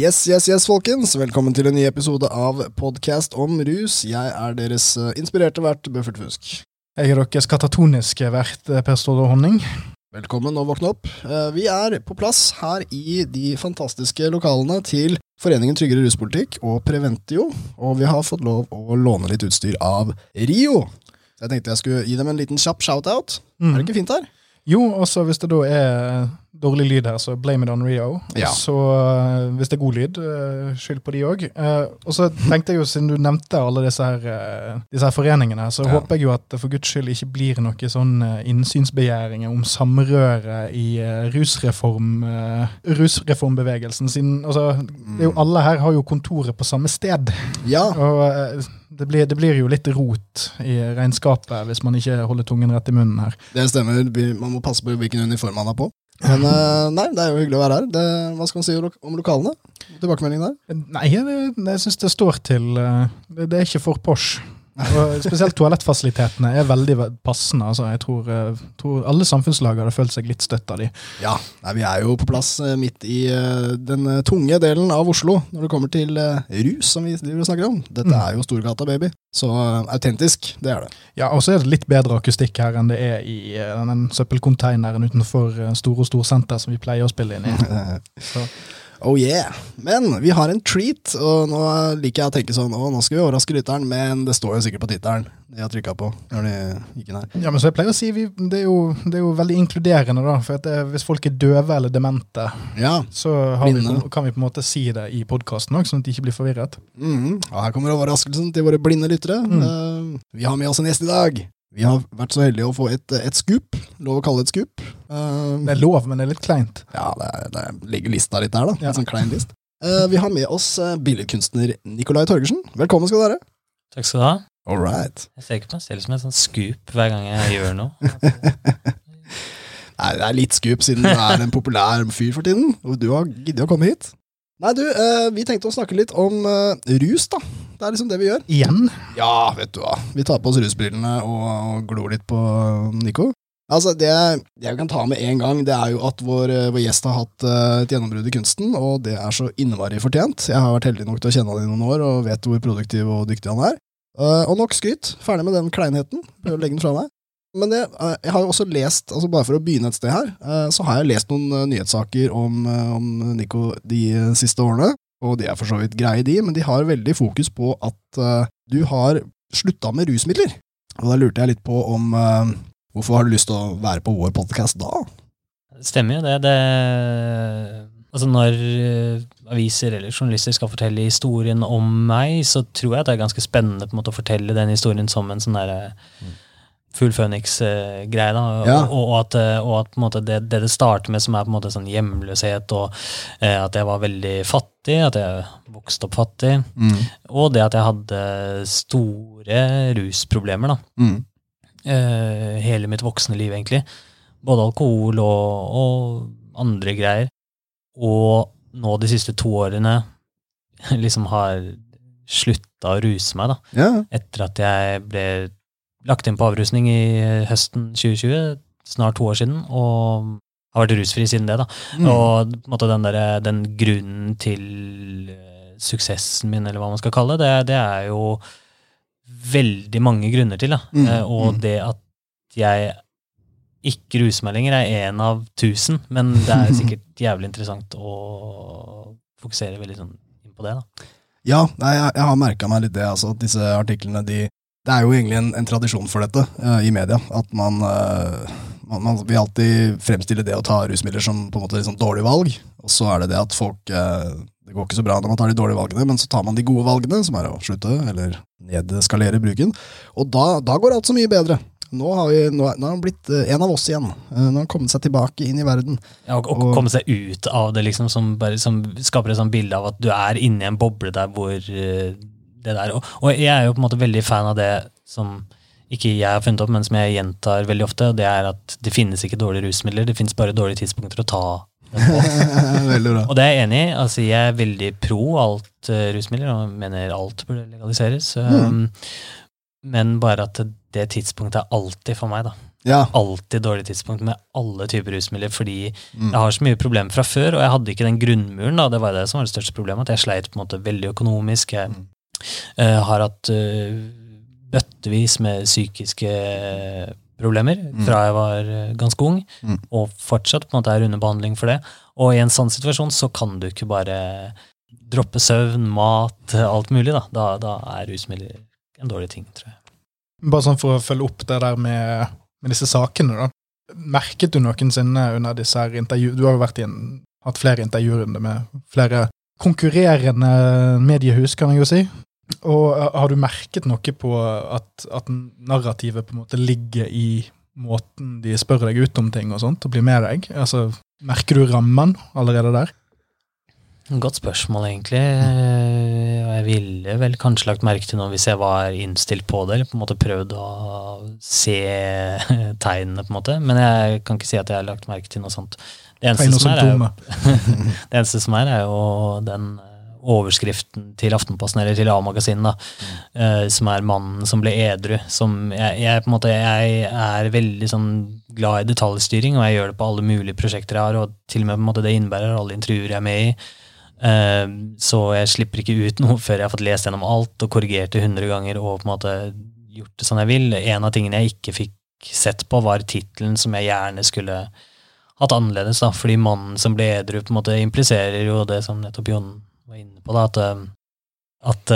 Yes, yes, yes, folkens. Velkommen til en ny episode av podkast om rus. Jeg er deres eh, inspirerte vert, Buffert Fusk. Jeg er deres katatoniske vert, eh, Per Ståle Honning. Velkommen og våkne opp. Eh, Vi er på plass her i de fantastiske lokalene til Foreningen tryggere ruspolitikk og Preventio, og vi har fått lov å låne litt utstyr av Rio. Så jeg tenkte jeg skulle gi dem en liten kjapp shout-out. Mm. Er det ikke fint her? Jo, også hvis det da er dårlig lyd her, så blame it on Rio. Ja. Så eh, hvis det er god lyd, uh, skyld på de òg. og så tenkte jeg jo, siden du nevnte alle disse her, eh, disse her foreningene, så Ja. håper jeg jo at det for guds skyld ikke blir noen sånn innsynsbegjæringer om samrøre i eh, rusreform, eh, rusreformbevegelsen. Siden altså, det er jo alle her har jo kontoret på samme sted. Ja. Og eh, det blir, det blir jo litt rot i regnskapet hvis man ikke holder tungen rett i munnen her. Det stemmer. Man må passe på hvilken uniform man har på. Men eh, nei, det er jo hyggelig å være her. Det, hva skal man si om lokalene? Tilbakemeldingen der? Nei, jeg, jeg syns det står til eh, Det, det er ikke for Porsche. Og spesielt toalettfasilitetene er veldig passende. Altså, jeg tror, eh, tror alle samfunnslag hadde følt seg litt støtt av de. Ja, nei, vi er jo på plass eh, midt i eh, den tunge delen av Oslo når det kommer til rus, som vi og snakker om. Dette Mm. er jo Storgata, baby. Så autentisk, det er det. Ja, Og så er det litt bedre akustikk her enn det er i den søppelkonteineren utenfor Store Storsenter som vi pleier å spille inn i. Så, Oh yeah. Men vi har en treat, og nå liker jeg å tenke sånn Å, nå skal vi overraske lytteren, men det står jo sikkert på tittelen de har trykka på når de gikk inn her. ja, men så jeg pleier å si vi, det, er jo, det er jo veldig inkluderende, da. For det, hvis folk er døve eller demente, Ja. så har vi, kan vi på en måte si det i podkasten òg, sånn at de ikke blir forvirret. Mhm. Og her kommer overraskelsen til våre blinde lyttere. Mm. Uh, vi har med oss en gjest i dag. Vi har vært så heldige å få et, et skup. Lov å kalle det et skup. Uh, Det er lov, men det er litt kleint. Ja, det, er- det er- ligger lista litt der, da. Ja. En sånn klein list. Uh, vi har med oss uh, billedkunstner Nikolai Torgersen. Velkommen skal du være. Takk skal du ha. All right. Jeg ser ikke på meg selv som et sånt scoop hver gang jeg gjør noe. Nei, det er litt skup, siden du er en populær fyr for tiden. Og du har giddet å komme hit. Nei, du, eh, vi tenkte å snakke litt om eh, rus, da. Det er liksom det vi gjør. Igjen? Ja, vet du hva. Vi tar på oss rusbrillene og, og glor litt på Nico. Altså, det, det jeg kan ta med en gang, det er jo at vår, eh, vår gjest har hatt eh, et gjennombrudd i kunsten, og det er så innmari fortjent. Jeg har vært heldig nok til å kjenne han i noen år, og vet hvor produktiv og dyktig han er. Eh, og nok skryt. Ferdig med den kleinheten. Prøv å legge den fra meg. Men det, eh, jeg har jo også lest, altså bare for å begynne et sted her, eh, så har jeg lest noen eh, nyhetssaker om, eh, om Nico de eh, siste årene. Og de er for så vidt greie, de, men de har veldig fokus på at uh, du har slutta med rusmidler. Og da lurte jeg litt på om uh, Hvorfor har du lyst til å være på vår podkast da? Det stemmer jo det. det altså når eh, aviser eller journalister skal fortelle historien om meg, så tror jeg at det er ganske spennende på en måte å fortelle den historien som en sånn derre full Phoenix-greie. da, og, Ja. og, at, eh, og at på en måte det, det det starter med, som er på en måte sånn hjemløshet, og eh, at jeg var veldig fattig, at jeg vokste opp fattig, og det at jeg hadde store rusproblemer. da. Mm. eh, hele mitt voksne liv, egentlig. Både alkohol og, og andre greier. Og nå de siste to årene liksom har slutta å ruse meg, da. Ja. Etter at jeg ble lagt inn på avrusning i høsten 2020, snart to år siden, og har vært rusfri siden det, da. Mm. Og måte den, der, den grunnen til eh, suksessen min, eller hva man skal kalle det, det er jo veldig mange grunner til. Da. Mm, Eh, Og mm. det at jeg ikke ruser meg lenger, er én av tusen. Men det er sikkert jævlig interessant å fokusere veldig sånn inn på det. da. Ja, jeg, jeg har merka meg litt det, altså, at disse artiklene de Det er jo egentlig en, en tradisjon for dette uh, i media. At man, uh, man, man vil alltid fremstille det å ta rusmidler som på en måte liksom dårlig valg. Og så er det det at folk uh, Det går ikke så bra når man tar de dårlige valgene, men så tar man de gode valgene, som er å slutte eller nedskalere bruken. Og da, da går alt så mye bedre. Nå har, vi, nå, er- nå er han blitt en av oss igjen. Nå har han kommet seg tilbake inn i verden. Ja, og, og Og- kommet seg ut av det, liksom, som, bare, som skaper et sånt bilde av at du er inni en boble der hvor det der Og, og jeg er jo på en måte veldig fan av det som ikke jeg har funnet opp, men som jeg gjentar veldig ofte, og det er at det finnes ikke dårlige rusmidler, det finnes bare dårlige tidspunkter å ta dem på. Og det er jeg enig i. Altså, jeg er veldig pro alt uh, rusmidler, og mener alt burde legaliseres. Um, Men bare at det, det tidspunktet er alltid for meg, da. Ja. Alltid dårlig tidspunkt med alle typer rusmidler, fordi Mm. jeg har så mye problemer fra før, og jeg hadde ikke den grunnmuren, da. Det var det som var det største problemet, at jeg sleit på en måte veldig økonomisk. Jeg Eh, har hatt uh, bøttevis med psykiske problemer Mm. fra jeg var eh, ganske ung, Mm. og fortsatt på en måte er under behandling for det. Og i en sånn situasjon så kan du ikke bare droppe søvn, mat, alt mulig, da. Da, da er rusmidler en dårlig ting, tror jeg. Bare sånn for å følge opp det der med, med disse sakene, da. Merket du noensinne under disse her intervju... Du har jo vært i en, hatt flere intervjurunder med flere konkurrerende mediehus, kan jeg jo si. Og eh, har du merket noe på at, at narrativet på en måte ligger i måten de spør deg ut om ting og sånt, og blir med deg? Altså, merker du rammen allerede der? Godt spørsmål, egentlig. Eh, Og jeg ville vel kanskje lagt merke til noe hvis jeg var innstilt på det, eller på en måte prøvd å se tegnene, på en måte. Men jeg kan ikke si at jeg har lagt merke til noe sånt. Det eneste, som er, er jo, det eneste som er, er jo den overskriften til Aftenposten, eller til A-magasinet, da, eh, som er 'Mannen som ble edru'. Som jeg, jeg, på en måte, jeg er veldig sånn glad i detaljstyring, og jeg gjør det på alle mulige prosjekter jeg har, og til og med på en måte det innebærer alle intervjuer jeg er med i. Uh, Så jeg slipper ikke ut noe før jeg har fått lest gjennom alt og korrigert det 100 ganger og på en måte gjort det sånn jeg vil. En av tingene jeg ikke fikk sett på, var tittelen som jeg gjerne skulle hatt annerledes, da, fordi mannen som ble edru, på en måte impliserer jo det som nettopp Jon var inne på, da, at, at,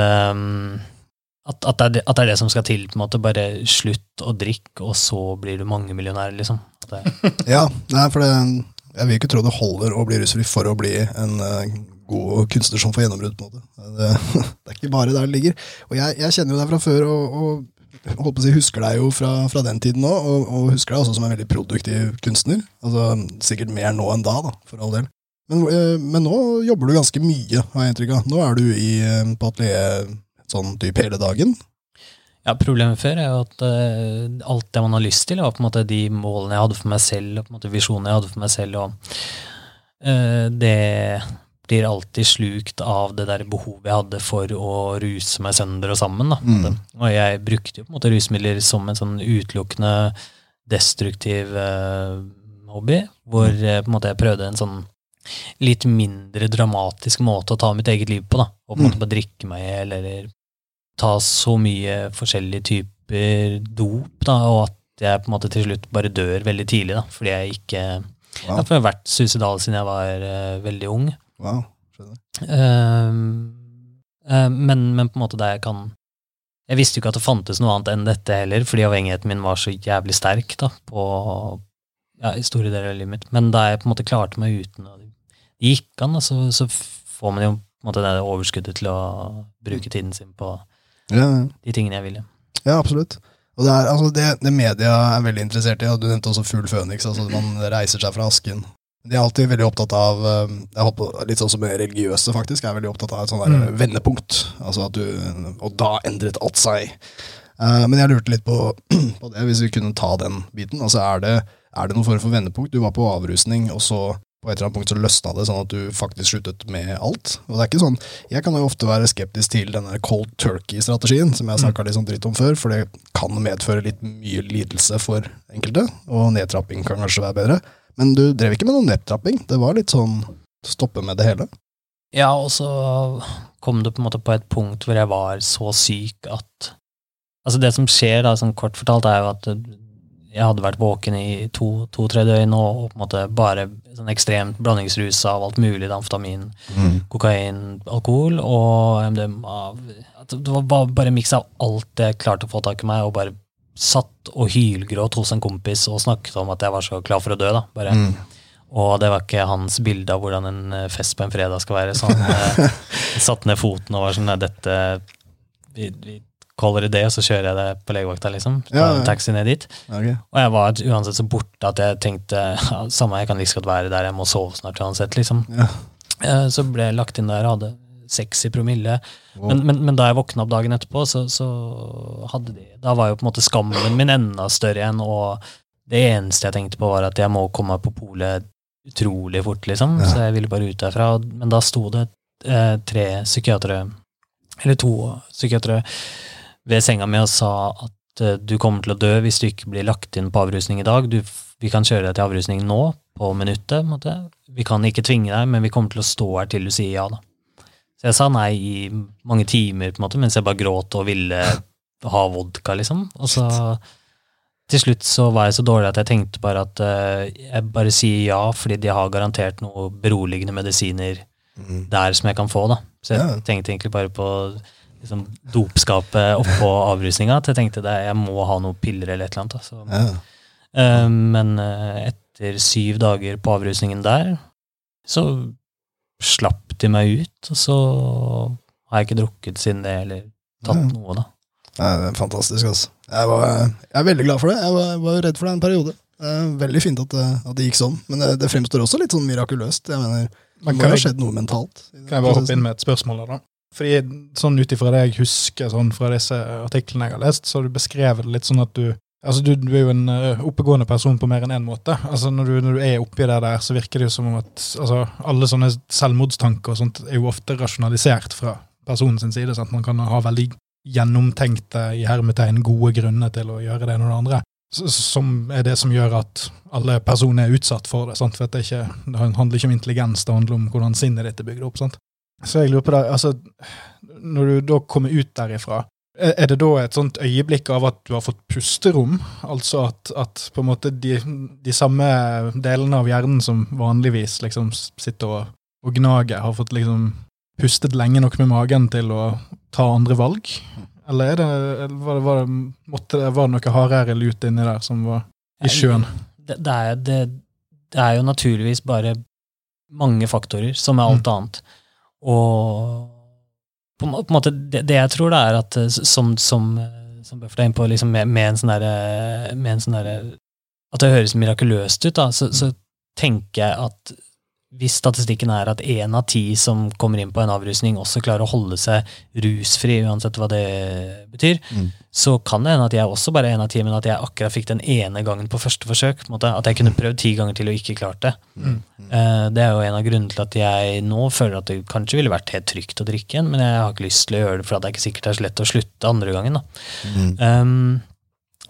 at, at, det er det, som skal til, på en måte. Bare slutt å drikke, og så blir du mangemillionær, liksom. Ja, nei, for det, jeg vil ikke tro det holder å bli rusfri for å bli en eh, god kunstner som får gjennombrudd. på. Det, det er ikke bare der det ligger. Og jeg, jeg kjenner jo deg fra før, og, og holdt på å si, husker deg jo fra, fra den tiden òg, og, og husker deg også som en veldig produktiv kunstner. Altså, Sikkert mer nå enn da, da, for all del. Men, eh, men nå jobber du ganske mye, har jeg inntrykk av. Nå er du i, eh, på atelier sånn typ hele dagen. Ja, Problemet før er jo at uh, alt det man har lyst til, var på en måte de målene jeg hadde for meg selv, og på en måte visjonene jeg hadde for meg selv, og uh, det blir alltid slukt av det der behovet jeg hadde for å ruse meg sønder og sammen. På. Og jeg brukte jo på en måte rusmidler som en sånn utelukkende destruktiv uh, hobby, hvor eh, på en måte jeg prøvde en sånn litt mindre dramatisk måte å ta mitt eget liv på, da. Og på en måte bare drikke meg i hjel, eller ta så mye forskjellige typer dop, da, og at jeg på en måte til slutt bare dør veldig tidlig, da, fordi jeg ikke Wow. Jeg har vært suicidal siden jeg var uh, veldig ung. Wow. skjønner. Uh, uh, men, men på en måte der jeg kan Jeg visste jo ikke at det fantes noe annet enn dette heller, fordi avhengigheten min var så jævlig sterk da, på ja, i store deler av livet mitt. Men da jeg på en måte klarte meg uten, og det gikk an, og så, så får man jo måte det overskuddet til å bruke tiden sin på Ja, ja. de tingene jeg ville. Ja, absolutt. Og det, er, altså det, det media er veldig interessert i, og du nevnte også Fugl Føniks, altså man reiser seg fra asken. De er alltid veldig opptatt av eh, håper, litt sånn som religiøse, faktisk, er veldig opptatt av et der Mm. vendepunkt. Altså at du, og da endret alt seg. Uh, men jeg lurte litt på, på det, hvis vi kunne ta den biten. Altså er det, er det noen form for vendepunkt? Du var på avrusning, og så på et eller annet punkt så løsna det, sånn at du faktisk sluttet med alt. Og det er ikke sånn, Jeg kan jo ofte være skeptisk til denne cold turkey-strategien, som jeg har snakka litt sånn dritt om før, for det kan medføre litt mye lidelse for enkelte, og nedtrapping kan kanskje være bedre. Men du drev ikke med noen nedtrapping, det var litt sånn stoppe med det hele. Ja, og så kom det på en måte på et punkt hvor jeg var så syk at Altså, det som skjer, da, sånn kort fortalt, er jo at jeg hadde vært våken i to-tre to, døgn og, og på en måte bare sånn ekstremt blandingsrusa av alt mulig, Amfetamin, mm. kokain, alkohol og MDMA. Det var bare, bare en miks av alt jeg klarte å få tak i meg, og bare satt og hylgråt hos en kompis og snakket om at jeg var så klar for å dø. da, bare. Mm. Og det var ikke hans bilde av hvordan en eh, fest på en fredag skal være. Så han eh, satte ned foten og var sånn Nei, dette vi, vi kaller det det, og så kjører jeg det på legevakta, liksom. Tar Ja, ja. en taxi ned dit. Ok. Og jeg var uansett så borte at jeg tenkte ja, samme, jeg kan like så godt være der, jeg må sove snart uansett, liksom. Ja. Eh, Så ble jeg lagt inn der hadde seks i promille. Wow. Men, men, men da jeg våkna opp dagen etterpå, så, så hadde de Da var jo på en måte skammen min enda større igjen, og det eneste jeg tenkte på, var at jeg må komme meg på polet utrolig fort, liksom. Så jeg ville bare ut derfra. Men da sto det eh, tre psykiatere, eller to psykiatere, ved senga mi og sa at eh, du kommer til å dø hvis du ikke blir lagt inn på avrusning i dag. Du, vi kan kjøre deg til avrusning nå, på minuttet. Måtte. Vi kan ikke tvinge deg, men vi kommer til å stå her til du sier ja. da. Så jeg sa nei i mange timer, på en måte, mens jeg bare gråt og ville ha vodka, liksom. Og så til slutt så var jeg så dårlig at jeg tenkte bare at uh, jeg bare sier ja fordi de har garantert noe beroligende medisiner Mm. der som jeg kan få, da. Så jeg Ja. tenkte egentlig bare på liksom, dopskapet oppå avrusninga. At jeg tenkte det, jeg må ha noen piller eller et eller annet. Så, Ja. eh, men eh, etter syv dager på avrusningen der, så slapp de meg ut, og så har jeg ikke drukket siden det, eller tatt Ja. noe, da. Nei, det er fantastisk, altså. Jeg, var, jeg er veldig glad for det. Jeg var, var redd for det en periode. Det er veldig fint at det, at det gikk sånn, men det, det fremstår også litt sånn mirakuløst. Jeg mener, Det må jo ha skjedd noe mentalt. kan jeg bare hoppe inn med et spørsmål da? Fordi sånn Ut ifra det jeg husker sånn fra disse artiklene jeg har lest, så har du beskrevet det litt sånn at du Altså, du, du er jo en eh, oppegående person på mer enn én måte. Altså, når du, når du er oppi det der, så virker det jo som om at altså, alle sånne selvmordstanker og sånt er jo ofte rasjonalisert fra personen sin side. Sant? Man kan ha veldig gjennomtenkte, i hermetegn, gode grunner til å gjøre det ene og det andre. Som er det som gjør at alle personer er utsatt for det. Sant? For at det, ikke, det handler ikke om intelligens, det handler om hvordan sinnet ditt er bygd opp. Sant? Så jeg lurer på det, altså, Når du da kommer ut derifra, er det da et sånt øyeblikk av at du har fått pusterom? Altså at, at på en måte de, de samme delene av hjernen som vanligvis liksom sitter og, og gnager, har fått liksom pustet lenge nok med magen til å ta andre valg? Eller er det, eller var, det, var, det, var det noe hardere lut inni der som var i sjøen? Det, er, det, det er jo naturligvis bare mange faktorer, som er alt annet. Og på, en måte, det, det jeg tror, da, er at eh, som, som, eh, som Buffett er inne på, liksom med, sånn med en sånn derre At det høres mirakuløst ut, da, så, så tenker jeg at hvis statistikken er at én av ti som kommer inn på en avrusning, også klarer å holde seg rusfri, uansett hva det betyr, Mm. så kan det hende at jeg også bare er en av ti, men at jeg akkurat fikk den ene gangen på første forsøk. på måte, At jeg kunne prøvd ti ganger til og ikke klart det. Mm. Uh, Det er jo en av grunnene til at jeg nå føler at det kanskje ville vært helt trygt å drikke igjen, men jeg har ikke lyst til å gjøre det, for det er ikke sikkert det er så lett å slutte andre gangen. da. Mm. Um,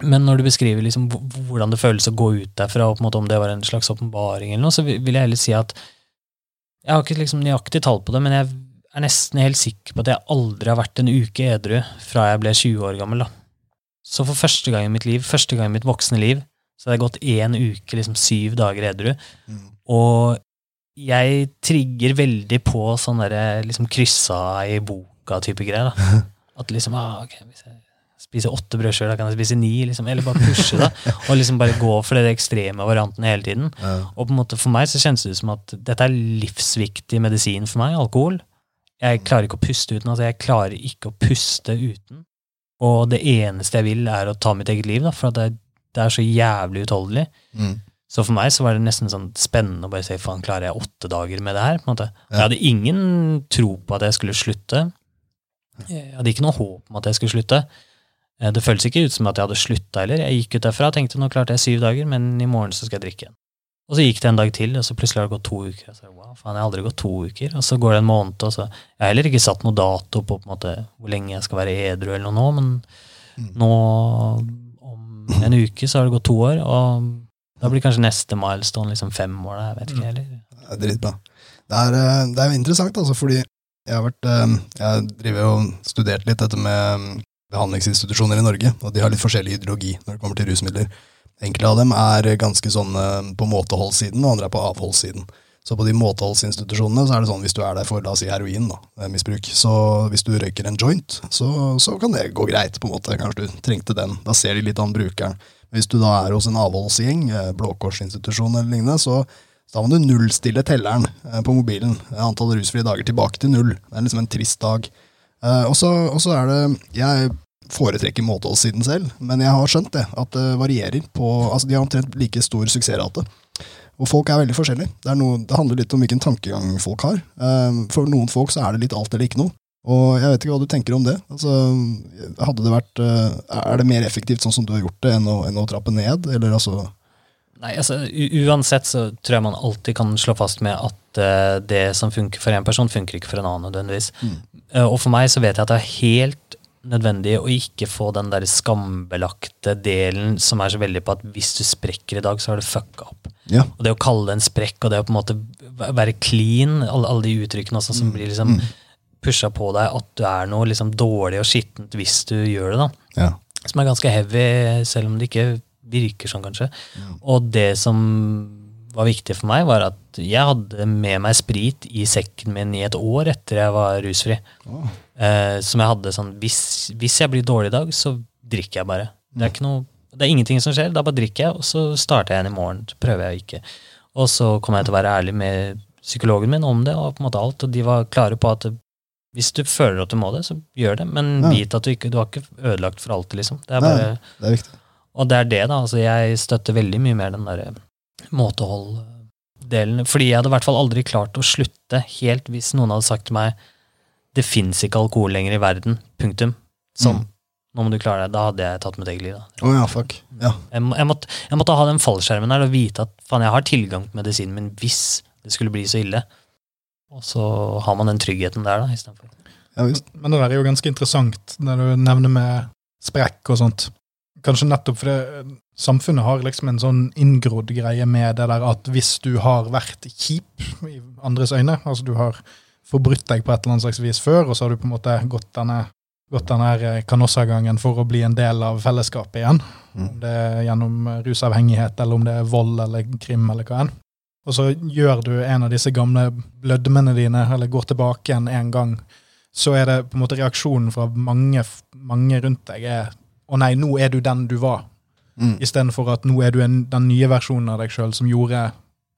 men når du beskriver liksom hvordan det føles å gå ut derfra, og om det var en slags åpenbaring, eller noe, så vil jeg heller si at Jeg har ikke liksom nøyaktig tall på det, men jeg er nesten helt sikker på at jeg aldri har vært en uke edru fra jeg ble 20 år gammel. da. Så for første gang i mitt liv, første gang i mitt voksne liv, så hadde jeg gått én uke, liksom syv dager edru. Mm. Og jeg trigger veldig på sånn derre liksom kryssa i boka-type greier. da. At liksom ah, ok, hvis jeg spiser åtte brødskiver, da kan jeg spise ni. liksom, Eller bare pushe det. Og liksom bare gå for de ekstreme variantene hele tiden. Ja. Og på en måte for meg så kjennes det ut som at dette er livsviktig medisin for meg, alkohol. Jeg klarer ikke å puste uten. altså Jeg klarer ikke å puste uten. Og det eneste jeg vil, er å ta mitt eget liv, da, for at det, det er så jævlig utholdelig. Mm. Så for meg så var det nesten sånn spennende å bare se faen, klarer jeg åtte dager med det her? på en måte. Ja. Jeg hadde ingen tro på at jeg skulle slutte. Jeg hadde ikke noe håp om at jeg skulle slutte. Eh, Det føltes ikke ut som at jeg hadde slutta heller. Jeg gikk ut derfra og tenkte nå klarte jeg syv dager, men i morgen så skal jeg drikke igjen. Og så gikk det en dag til, og så plutselig har det gått to uker. Og sa, wow, faen, jeg har aldri gått to uker. Og så går det en måned, og så Jeg har heller ikke satt noe dato på, på en måte, hvor lenge jeg skal være edru eller noe nå, men Mm. nå om en uke så har det gått to år, og da blir kanskje neste milestone liksom fem år. da, Jeg vet ikke heller. Det er dritbra. Det er, eh, det er interessant, altså, fordi jeg har vært eh, Jeg driver jo studert litt dette med mm, behandlingsinstitusjoner i Norge, og de har litt forskjellig ideologi når det kommer til rusmidler. Enkelte av dem er ganske sånn eh, på måteholdssiden, og andre er på avholdssiden. Så på de måteholdsinstitusjonene så er det sånn hvis du er der for la oss si heroin, da, eh, misbruk, så hvis du røyker en joint, så, så kan det gå greit, på en måte. Kanskje du trengte den. Da ser de litt an brukeren. Hvis du da er hos en avholdsgjeng, blåkorsinstitusjon Blå Kors-institusjon eller lignende, så så da må du nullstille telleren eh, på mobilen. Antall rusfrie dager tilbake til null. Det er liksom en trist dag. Eh, og så er det Jeg foretrekker måteholdssiden selv, men jeg har skjønt det, at det varierer på Altså, de har omtrent like stor suksessrate. Og folk er veldig forskjellige. Det, noe, det handler litt om hvilken tankegang folk har. Eh, For noen folk så er det litt alt eller ikke noe. Og jeg vet ikke hva du tenker om det. Altså, det vært eh, Er det mer effektivt sånn som du har gjort det, enn å, enn å trappe ned? Eller altså Nei, altså Uansett så tror jeg man alltid kan slå fast med at uh, det som funker for en person, funker ikke for en annen nødvendigvis. Mm. Uh, og for meg så vet jeg at det er helt nødvendig å ikke få den der skambelagte delen som er så veldig på at hvis du sprekker i dag, så har du fucka opp. Ja. Og det å kalle det en sprekk, og det å på en måte være clean, alle, alle de uttrykkene også, som blir liksom pusha på deg, at du er noe liksom dårlig og skittent hvis du gjør det, da. Ja. Som er ganske heavy, selv om det ikke virker sånn, kanskje. Og det som var viktig for meg, var at jeg hadde med meg sprit i sekken min i et år etter jeg var rusfri. Eh, som jeg hadde sånn hvis, hvis jeg blir dårlig i dag, så drikker jeg bare. Det er, noe, det er ingenting som skjer, da bare drikker jeg, og så starter jeg igjen i morgen. Så prøver jeg ikke. Og så kommer jeg til å være ærlig med psykologen min om det, og på en måte alt, og de var klare på at hvis du føler at du må det, så gjør det, men Ja. vit at du ikke du har ikke ødelagt for alltid, liksom. Det er Nei. bare, Det er viktig. og det er det, da. altså Jeg støtter veldig mye mer den derre måtehold-delen. Fordi jeg hadde i hvert fall aldri klart å slutte helt hvis noen hadde sagt til meg det fins ikke alkohol lenger i verden. Punktum. Sånn. Mm. Nå må du klare deg. Da hadde jeg tatt mitt eget liv. da. Å ja, fuck. Ja. Jeg, må- jeg, måtte, jeg måtte ha den fallskjermen der og vite at faen, jeg har tilgang til medisinen min hvis det skulle bli så ille. Og så har man den tryggheten der, da, istedenfor. ja visst. Men det der er jo ganske interessant, det du nevner med sprekk og sånt. Kanskje nettopp fordi samfunnet har liksom en sånn inngrodd greie med det der at hvis du har vært kjip i andres øyne, altså du har forbrutt deg på et eller annet slags vis før, og så har du på en måte gått denne, gått denne kanossagangen for å bli en del av fellesskapet igjen, Mm. om det er gjennom rusavhengighet, eller om det er vold eller krim eller hva enn. Og så gjør du en av disse gamle blødmene dine, eller går tilbake igjen en gang, så er det på en måte reaksjonen fra mange, mange rundt deg er å nei, nå er du den du var, Mm. istedenfor at nå er du en, den nye versjonen av deg sjøl som gjorde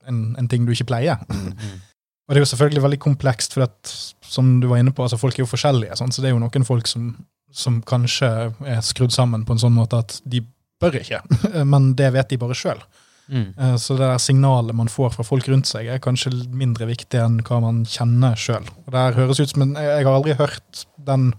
en, en ting du ikke pleier. Og det er jo selvfølgelig veldig komplekst, for at, som du var inne på, altså folk er jo forskjellige, sant? så det er jo noen folk som, som kanskje er skrudd sammen på en sånn måte at de bør ikke, men det vet de bare sjøl. Mm. Eh, Så det der signalet man får fra folk rundt seg, er kanskje mindre viktig enn hva man kjenner sjøl. Jeg har aldri hørt den,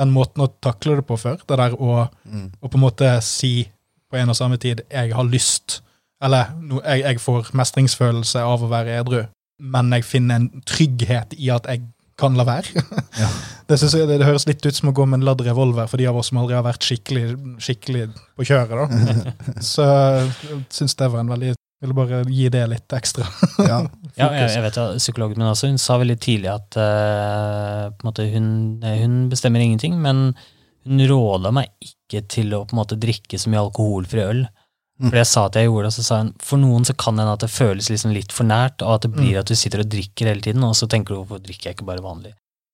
den måten å takle det på før. Det der å, Mm. å på en måte si på en og samme tid 'jeg har lyst', eller jeg, 'jeg får mestringsfølelse av å være edru', men jeg finner en trygghet i at jeg kan la være. Ja. Det, synes jeg, det, det høres litt ut som å gå med en ladd revolver for de av oss som aldri har vært skikkelig, skikkelig på kjøret. da. Så jeg syns det var en veldig Ville bare gi det litt ekstra. Ja. Ja, jeg, jeg vet at Psykologen min også, hun sa veldig tidlig at uh, på en måte hun, hun bestemmer ingenting, men hun råda meg ikke til å på en måte drikke så mye alkoholfri øl. Mm. For jeg sa at jeg gjorde det, og så sa hun for noen så kan det hende at det føles liksom litt for nært, og at det blir Mm. at du sitter og drikker hele tiden, og så tenker du hvorfor drikker jeg ikke bare vanlig.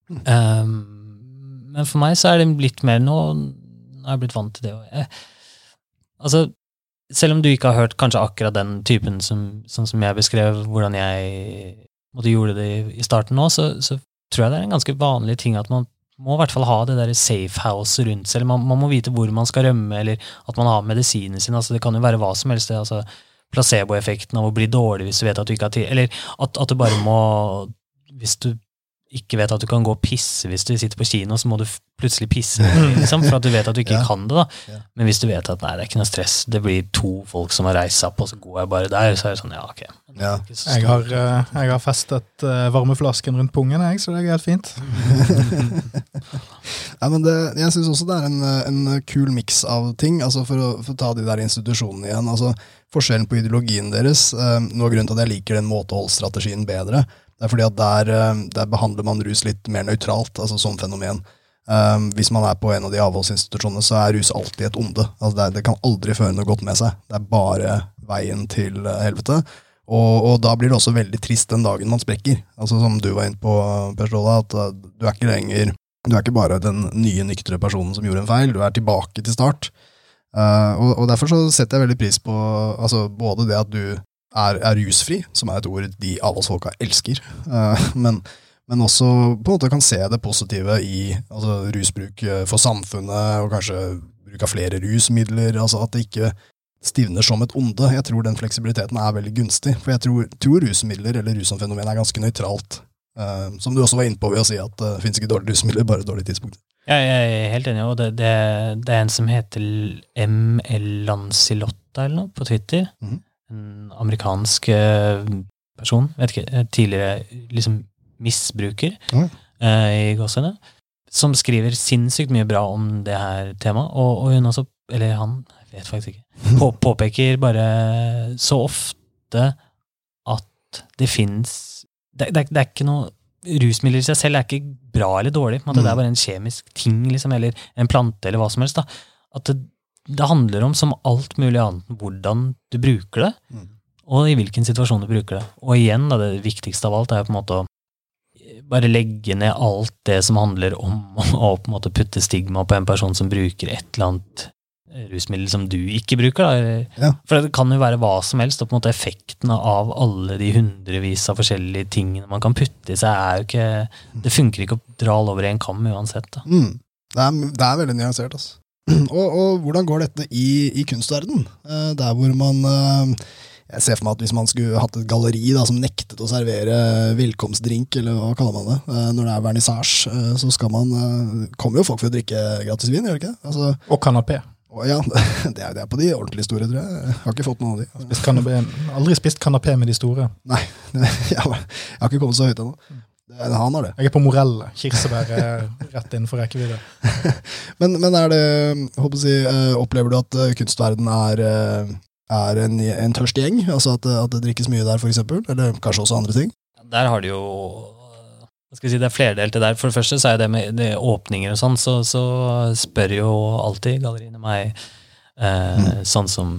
Mm. Um, men for meg så er det litt mer nå Nå har jeg blitt vant til det. Jeg, altså, selv om du ikke har hørt kanskje akkurat den typen som, sånn som jeg beskrev, hvordan jeg måtte gjorde det i, i starten nå, så, så tror jeg det er en ganske vanlig ting at man må i hvert fall ha det der safe house rundt seg, eller man, man må vite hvor man skal rømme, eller at man har medisinene sine. altså Det kan jo være hva som helst. altså Placeboeffekten av å bli dårlig hvis du vet at du ikke har tid, eller at, at du bare må Hvis du ikke vet at du kan gå og pisse hvis du sitter på kino, så må du plutselig pisse, liksom, for at du vet at du ikke Ja. kan det. da. Ja. Men hvis du vet at nei, det er ikke noe stress, det blir to folk som har reist seg opp, og så går jeg bare der, så er det sånn, ja, ok. Ja. Jeg har, eh, jeg har festet eh, varmeflasken rundt pungen, jeg, så det er helt fint. Ja, men det, jeg syns også det er en, en kul miks av ting. altså For å, for å ta de der institusjonene igjen. altså Forskjellen på ideologien deres eh, Noe av grunnen til at jeg liker den måteholdsstrategien bedre, det er fordi at der, eh, der behandler man rus litt mer nøytralt, altså som fenomen. Um, hvis man er på en av de avholdsinstitusjonene, så er rus alltid et onde. Altså det, det kan aldri føre noe godt med seg. Det er bare veien til eh, helvete. Og, og da blir det også veldig trist den dagen man sprekker. Altså Som du var inne på, Per Ståle, at du er ikke lenger du er ikke bare den nye nyktre personen som gjorde en feil, du er tilbake til start. Uh, og, og Derfor så setter jeg veldig pris på altså, både det at du er, er rusfri, som er et ord de avholdsfolka elsker, eh, men, men også på en måte kan se det positive i altså, rusbruk eh, for samfunnet, og kanskje bruk av flere rusmidler. altså At det ikke stivner som et onde. Jeg tror den fleksibiliteten er veldig gunstig. For jeg tror, tror rusmidler, eller rus som fenomen, er ganske nøytralt. Eh, som du også var inne på ved å si at det finnes ikke dårlige rusmidler, bare dårlige tidspunkter. Ja, jeg er helt enig, og det, det, det er en som heter ML Lancelotta eller noe på Twitter. Mhm. En amerikansk eh, person, vet ikke, eh, tidligere liksom misbruker mm. eh, i gåsehudene. som skriver sinnssykt mye bra om det her temaet. Og, og hun også, eller han, jeg vet faktisk ikke, på, påpeker bare så ofte at det fins det, det, det er ikke noe Rusmidler i seg selv er ikke bra eller dårlig. Det er bare en kjemisk ting, liksom, eller en plante, eller hva som helst. da. At det, det handler om, som alt mulig annet, hvordan du bruker det, Mm. og i hvilken situasjon du bruker det. Og igjen, da, det viktigste av alt er på en måte å bare legge ned alt det som handler om å på en måte putte stigma på en person som bruker et eller annet rusmiddel som du ikke bruker. Ja. For det kan jo være hva som helst, og på en måte effektene av alle de hundrevis av forskjellige tingene man kan putte i seg, er jo ikke Det funker ikke å dra alle over en kam uansett. Mm. Det, er, det er veldig nyansert, altså. Og, og hvordan går dette i, i kunstverden? Eh, der hvor man eh, Jeg ser for meg at hvis man skulle hatt et galleri da, som nektet å servere velkomstdrink, eller hva kaller man det, eh, når det er vernissasje, så skal man kommer jo folk for å drikke gratis vin, gjør det ikke? Altså, Og kanapé. ja, det er, det er på de ordentlig store, tror jeg. Jeg har ikke fått noen av de. Spist kanapé. Aldri spist kanapé med de store. Nei, jeg har jeg har ikke kommet så høyt ennå. Det- Han har det. Jeg er på Morelle. Kirsebær er rett innenfor rekkevidde. Men, men er det, håper å si, eh, opplever du at eh, kunstverden er, eh, er en, en tørst gjeng? Altså at, det- at det drikkes mye der, eksempel? Eller kanskje også andre ting? Der har de jo hva skal si, Det er flerdelte der. For det første så er det med det åpninger og sånn, så, så spør jo alltid galleriene meg eh, sånn som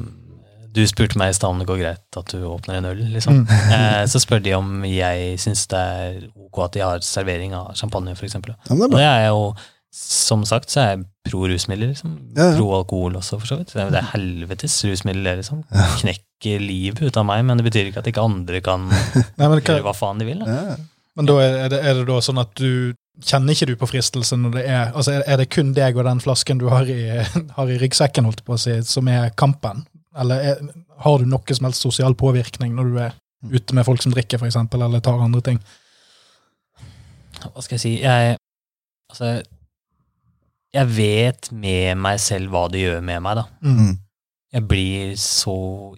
du spurte meg i stad om det går greit at du åpner en øl, liksom. Mm. Eh, så spør de om jeg syns det er ok at de har servering av champagne, for. Ja, det Og det er jo, som sagt, så er jeg pro rusmidler, liksom. Ja, ja. Pro alkohol også, for så vidt. Det er, det er helvetes rusmiddel, det, liksom. Knekker livet ut av meg, men det betyr ikke at ikke andre kan Nei, hva... gjøre hva, faen de vil. Da. Ja. men da er det, er det da sånn at du Kjenner ikke du på fristelsen når det er altså er det kun deg og den flasken du har i, har i ryggsekken, holdt på å si, som er kampen? Eller er, har du noe som helst sosial påvirkning når du er ute med folk som drikker, eksempel, eller tar andre ting? Hva skal jeg si? Jeg Altså Jeg vet med meg selv hva det gjør med meg, da. Mm. Jeg blir så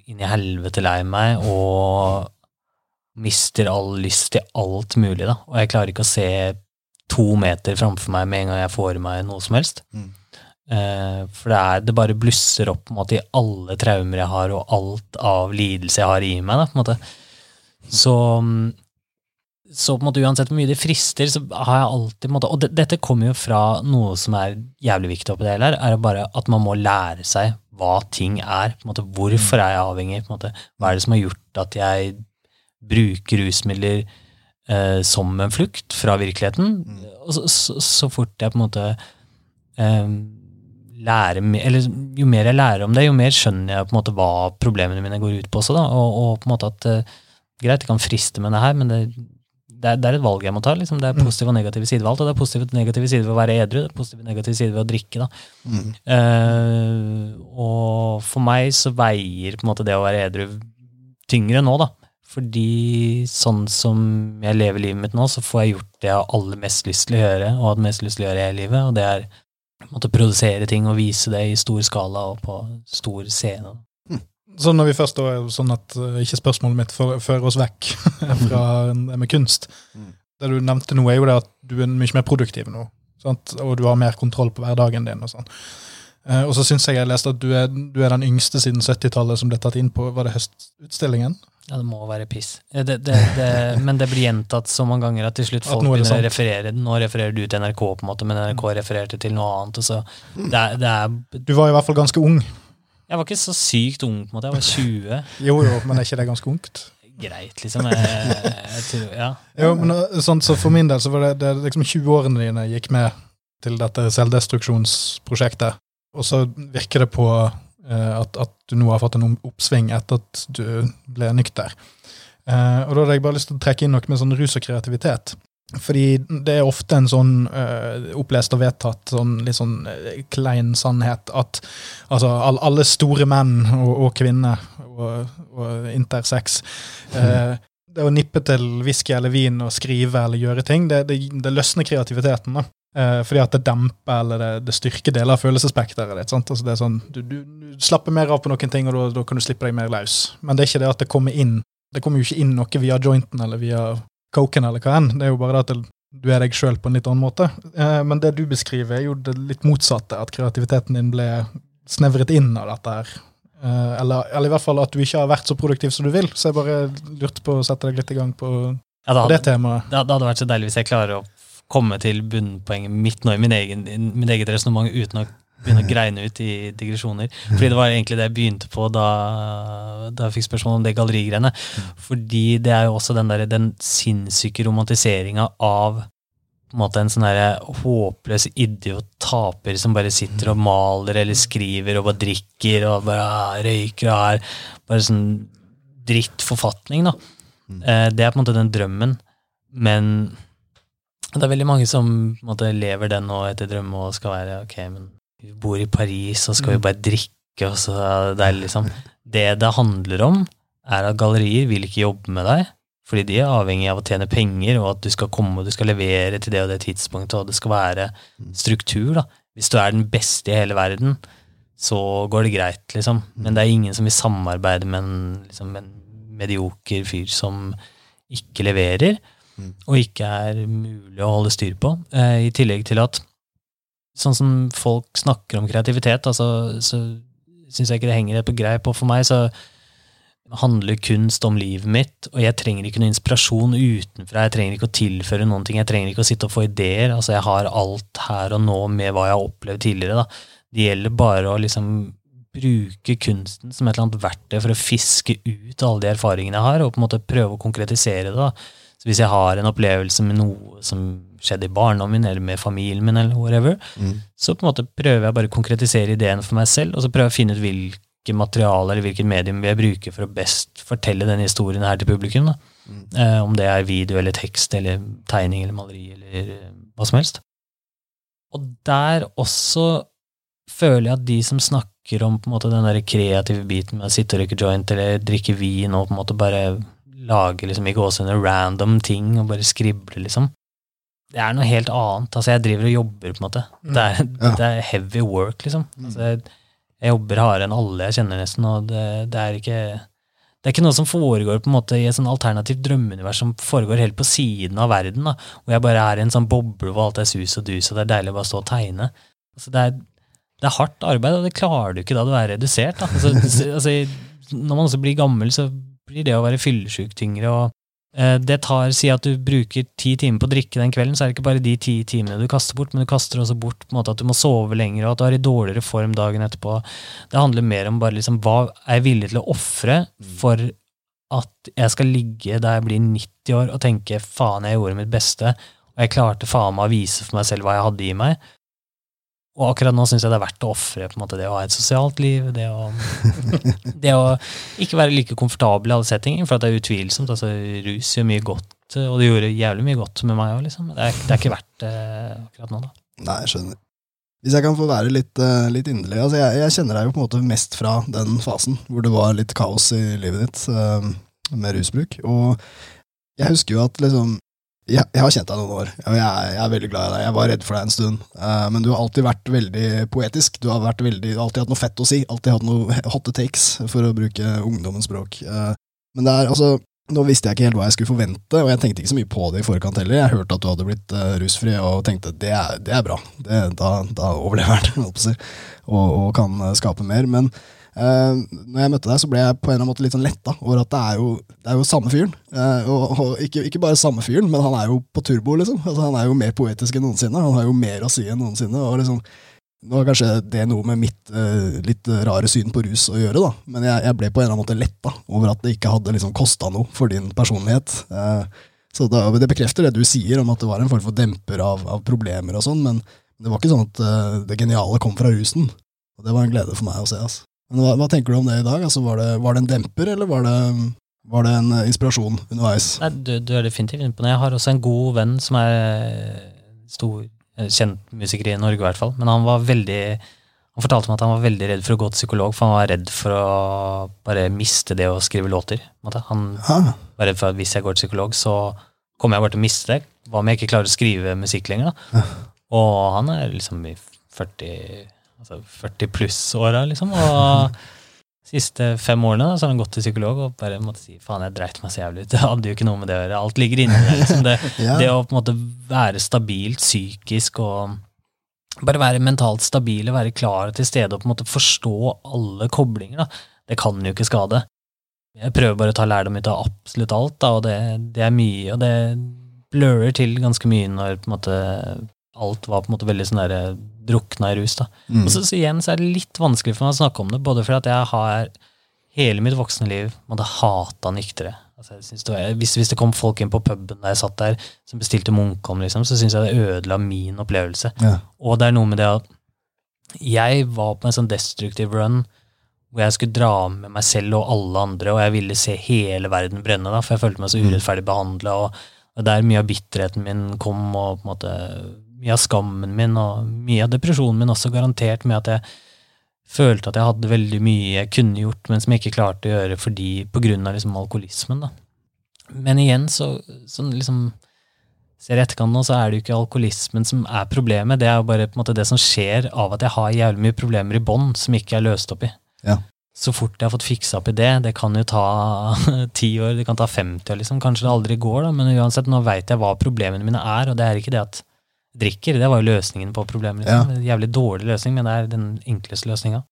inn i helvete lei meg og mister all lyst til alt mulig, da. Og jeg klarer ikke å se to meter framfor meg med en gang jeg får i meg noe som helst. Mm. Eh, for det, er, det bare blusser opp måte, i alle traumer jeg har, og alt av lidelse jeg har i meg. Da. Så, mm, så måte uansett hvor mye det frister, så har jeg alltid måte, Og det, dette kommer jo fra noe som er jævlig viktig oppi det hele her, er bare at man må lære seg hva ting er. på en måte, Hvorfor er jeg avhengig? på en måte, Hva er det som har gjort at jeg bruker rusmidler eh, som en flukt fra virkeligheten? Og så, så, så fort jeg på en måte eh, lærer eller Jo mer jeg lærer om det, jo mer skjønner jeg på en måte hva problemene mine går ut på også. da, Og, og på en måte at uh, Greit, det kan friste med det her, men det, det, er, det er et valg jeg må ta. liksom, Det er positive og negative sider ved alt. Og det er positive og negative sider ved å være edru, det er positive og negative sider ved å drikke. da. Mm. Uh, og for meg så veier på en måte det å være edru tyngre nå, da. Fordi sånn som jeg lever livet mitt nå, så får jeg gjort det jeg har aller mest lyst til å gjøre, og hatt mest lyst til å gjøre i hele livet, og det er måte produsere ting og vise det i stor skala og på stor scene. da. Så når vi først da er sånn at eh, ikke spørsmålet mitt fører oss vekk fra det med kunst. Mm. Det du nevnte nå, er jo det at du er mye mer produktiv nå. Sant? Og du har mer kontroll på hverdagen din. Og sånn. Eh, og så syns jeg jeg leste at du er, du er den yngste siden 70-tallet som ble tatt inn på var det høstutstillingen. Ja, det må være piss. Eh, Det, det, det, men det blir gjentatt så mange ganger at til slutt folk er begynner å referere referere. Nå refererer du til NRK, på en måte, men NRK refererte til noe annet. Og så det er, er Du var i hvert fall ganske ung. Jeg var ikke så sykt ung, på en måte. Jeg var 20. Jo, jo, men er ikke det ganske ungt? Greit, liksom. Jeg, jeg tror, ja. Jo, men eh, sånn, så For min del så var det, det liksom 20-årene dine gikk med til dette selvdestruksjonsprosjektet. Og så virker det på at, at du nå har fått en oppsving etter at du ble nykter. Eh, og da hadde jeg bare lyst til å trekke inn noe med sånn rus og kreativitet. Fordi det er ofte en sånn uh, opplest og vedtatt sånn litt sånn uh, klein sannhet at altså all, alle store menn og, og kvinner og, og intersex uh, Det å nippe til whisky eller vin og skrive eller gjøre ting, det, det, det løsner kreativiteten. da. Eh, fordi at det demper eller det, det styrker deler av følelsesspekteret ditt. sant? Altså det er sånn, du, du, du slapper mer av på noen ting, og da, kan du slippe deg mer løs. Men det er ikke det at det kommer inn det kommer jo ikke inn noe via jointen eller via coken eller hva enn. Det er jo bare det at det, du er deg sjøl på en litt annen måte. Eh, men det du beskriver, er jo det litt motsatte. At kreativiteten din ble snevret inn av dette her. Eh, eller, eller, i hvert fall at du ikke har vært så produktiv som du vil. Så jeg bare lurte på å sette deg litt i gang på, ja, det, hadde, det temaet. Det, det hadde vært så deilig hvis jeg klarer å komme til bunnpoenget mitt nå i min egen, min eget resonnement uten å begynne å greine ut i digresjoner. Fordi det var egentlig det jeg begynte på da, da jeg fikk spørsmål om det gallerigreiene. Fordi det er jo også den, der, den sinnssyke romantiseringa av på en måte en sånn håpløs idiot-taper som bare sitter og maler eller skriver og bare drikker og bare ah, røyker og er bare sånn drittforfatning, da. Mm. Eh, det er på en måte den drømmen. Men det er veldig mange som måte lever den nå etter drømme og skal være ok, men vi bor i Paris, og skal vi mm. bare drikke, og så det er liksom Det det handler om, er at gallerier vil ikke jobbe med deg. Fordi de er avhengig av å tjene penger, og at du skal komme og du skal levere til det og det tidspunktet, og det skal være mm. struktur. da. Hvis du er den beste i hele verden, så går det greit, liksom. Men det er ingen som vil samarbeide med en, liksom, en medioker fyr som ikke leverer, og ikke er mulig å holde styr på. Eh, I tillegg til at sånn som folk snakker om kreativitet, altså, så syns jeg ikke det henger på greip. Og for meg så handler kunst om livet mitt, og jeg trenger ikke noe inspirasjon utenfra. Jeg trenger ikke å tilføre noen ting, jeg trenger ikke å sitte og få ideer. altså Jeg har alt her og nå med hva jeg har opplevd tidligere. da. Det gjelder bare å liksom bruke kunsten som et eller annet verktøy for å fiske ut alle de erfaringene jeg har, og på en måte prøve å konkretisere det. da. Så Hvis jeg har en opplevelse med noe som skjedde i barndommen min, eller med familien min, eller whatever, mm. så på en måte prøver jeg bare å konkretisere ideen for meg selv, og så prøver jeg å finne ut hvilke hvilket materiale eller hvilket medium vil jeg bruke for å best fortelle denne historien her til publikum. Mm. Eh, om det er video eller tekst eller tegning eller maleri eller eh, hva som helst. Og der også føler jeg at de som snakker om på en måte den der kreative biten med å sitte og røyke joint eller drikke vin og på en måte bare lage liksom i gåsehudene random ting og bare skrible, liksom. Det er noe helt annet. Altså, jeg driver og jobber, på en måte. Mm. Det er, ja. det er heavy work, liksom. Mm. Altså, jeg jobber hardere enn alle jeg kjenner, nesten, og det, det, er ikke det er ikke noe som foregår på en måte i et sånn alternativt drømmeunivers som foregår helt på siden av verden, da, hvor jeg bare er i en sånn boble hvor alt er sus og dus, og det er deilig å bare stå og tegne. Altså, det, er, det, er, hardt arbeid, og det klarer du ikke da du er redusert. Altså, altså, når man også blir gammel, så blir det å være fyllesyk tyngre. og Eh, det tar, Si at du bruker ti timer på å drikke den kvelden, så er det ikke bare de ti timene du kaster bort, men du kaster også bort på en måte at du må sove lenger, og at du er i dårligere form dagen etterpå. Det handler mer om bare liksom, hva er jeg villig til å ofre for at jeg skal ligge der jeg blir 90 år og tenke faen, jeg gjorde mitt beste, og jeg klarte faen meg å vise for meg selv hva jeg hadde i meg. Og akkurat nå syns jeg det er verdt å ofre det å ha et sosialt liv, det å, det å ikke være like komfortabel i alle settinger, for det er utvilsomt. altså Rus gjør mye godt, og det gjorde jævlig mye godt med meg òg, liksom. Det er, det er, ikke verdt det akkurat nå, da. Nei, jeg skjønner. Hvis jeg kan få være litt, uh, litt inderlig altså jeg, jeg, kjenner deg jo på en måte mest fra den fasen hvor det var litt kaos i livet ditt uh, med rusbruk. Og jeg husker jo at liksom jeg, jeg, har kjent deg noen år, og jeg, jeg, er veldig glad i deg. Jeg var redd for deg en stund, uh, men du har alltid vært veldig poetisk. Du har veldig, alltid hatt noe fett å si, alltid hatt noe hotte takes, for å bruke ungdommens språk. Uh, men det er altså Nå visste jeg ikke helt hva jeg skulle forvente, og jeg tenkte ikke så mye på det i forkant heller. Jeg hørte at du hadde blitt uh, rusfri, og tenkte det er, det er bra. Det, da, da overlever han, og, og kan skape mer. Men Uh, når jeg møtte deg, så ble jeg på en eller annen måte litt sånn letta over at det er jo, det er jo samme fyren. Uh, og, og ikke, ikke, bare samme fyren, men han er jo på turbo, liksom. Altså, han er jo mer poetisk enn noensinne. Han har jo mer å si enn noensinne. og liksom nå har kanskje det noe med mitt uh, litt rare syn på rus å gjøre, da. men jeg, jeg, ble på en eller annen måte letta over at det ikke hadde liksom kosta noe for din personlighet. Uh, så da, Det bekrefter det du sier om at det var en form for demper av, av problemer og sånn, men det var ikke sånn at uh, det geniale kom fra rusen. Og det var en glede for meg å se. altså. Men hva, hva, tenker du om det i dag? Altså, var, det, var, det, en demper, eller var det, var det en eh, inspirasjon underveis? Nei, du, du, er definitivt inne på det. Jeg har også en god venn som er eh, stor, eh, kjent musiker i Norge, i hvert fall. Men han var veldig han fortalte meg at han var veldig redd for å gå til psykolog, for han var redd for å bare miste det å skrive låter. Han var redd for at hvis jeg går til psykolog, så kommer jeg bare til å miste det. Hva om jeg ikke klarer å skrive musikk lenger? da? Og han er liksom i 40 altså 40 pluss-åra, liksom. Og, de siste fem årene da, så har han gått til psykolog og bare måtte si faen, jeg dreit meg så jævlig ut. Det hadde jo ikke noe med det å gjøre. Alt ligger inni der. Liksom. Det, Ja. det å på en måte være stabilt psykisk og bare være mentalt stabil og være klar til stede og på en måte forstå alle koblinger, da, det kan jo ikke skade. Jeg prøver bare å ta lærdom ut av absolutt alt, da, og det, det er mye, og det blurrer til ganske mye når på en måte alt var på en måte veldig sånn der drukna i rus. da. Mm. Og så, så igjen så er det litt vanskelig for meg å snakke om det, både fordi at jeg har hele mitt voksne liv måtte hata nyktere. Altså, det var, hvis, hvis det kom folk inn på puben der jeg satt der, som bestilte Munkholm, liksom, så syns jeg det ødela min opplevelse. Ja. Og det er noe med det at jeg var på en sånn destructive run hvor jeg skulle dra med meg selv og alle andre, og jeg ville se hele verden brenne, da, for jeg følte meg så urettferdig behandla, og, og der mye av bitterheten min kom, og på en måte mye av skammen min, og mye av depresjonen min også, garantert med at jeg følte at jeg hadde veldig mye jeg kunne gjort, men som jeg ikke klarte å gjøre fordi, på grunn av liksom alkoholismen. Da. Men igjen, så, så liksom ser i etterkant nå, så er det jo ikke alkoholismen som er problemet. Det er jo bare på en måte det som skjer av at jeg har jævlig mye problemer i bånd som ikke er løst opp i. Ja. Så fort jeg har fått fiksa opp i det, det kan jo ta ti år, det kan ta 50 år, liksom. Kanskje det aldri går, da, men uansett, nå veit jeg hva problemene mine er, og det er ikke det at drikker, det var jo løsningen på problemet. Liksom. En jævlig dårlig løsning, men det er den enkleste løsninga.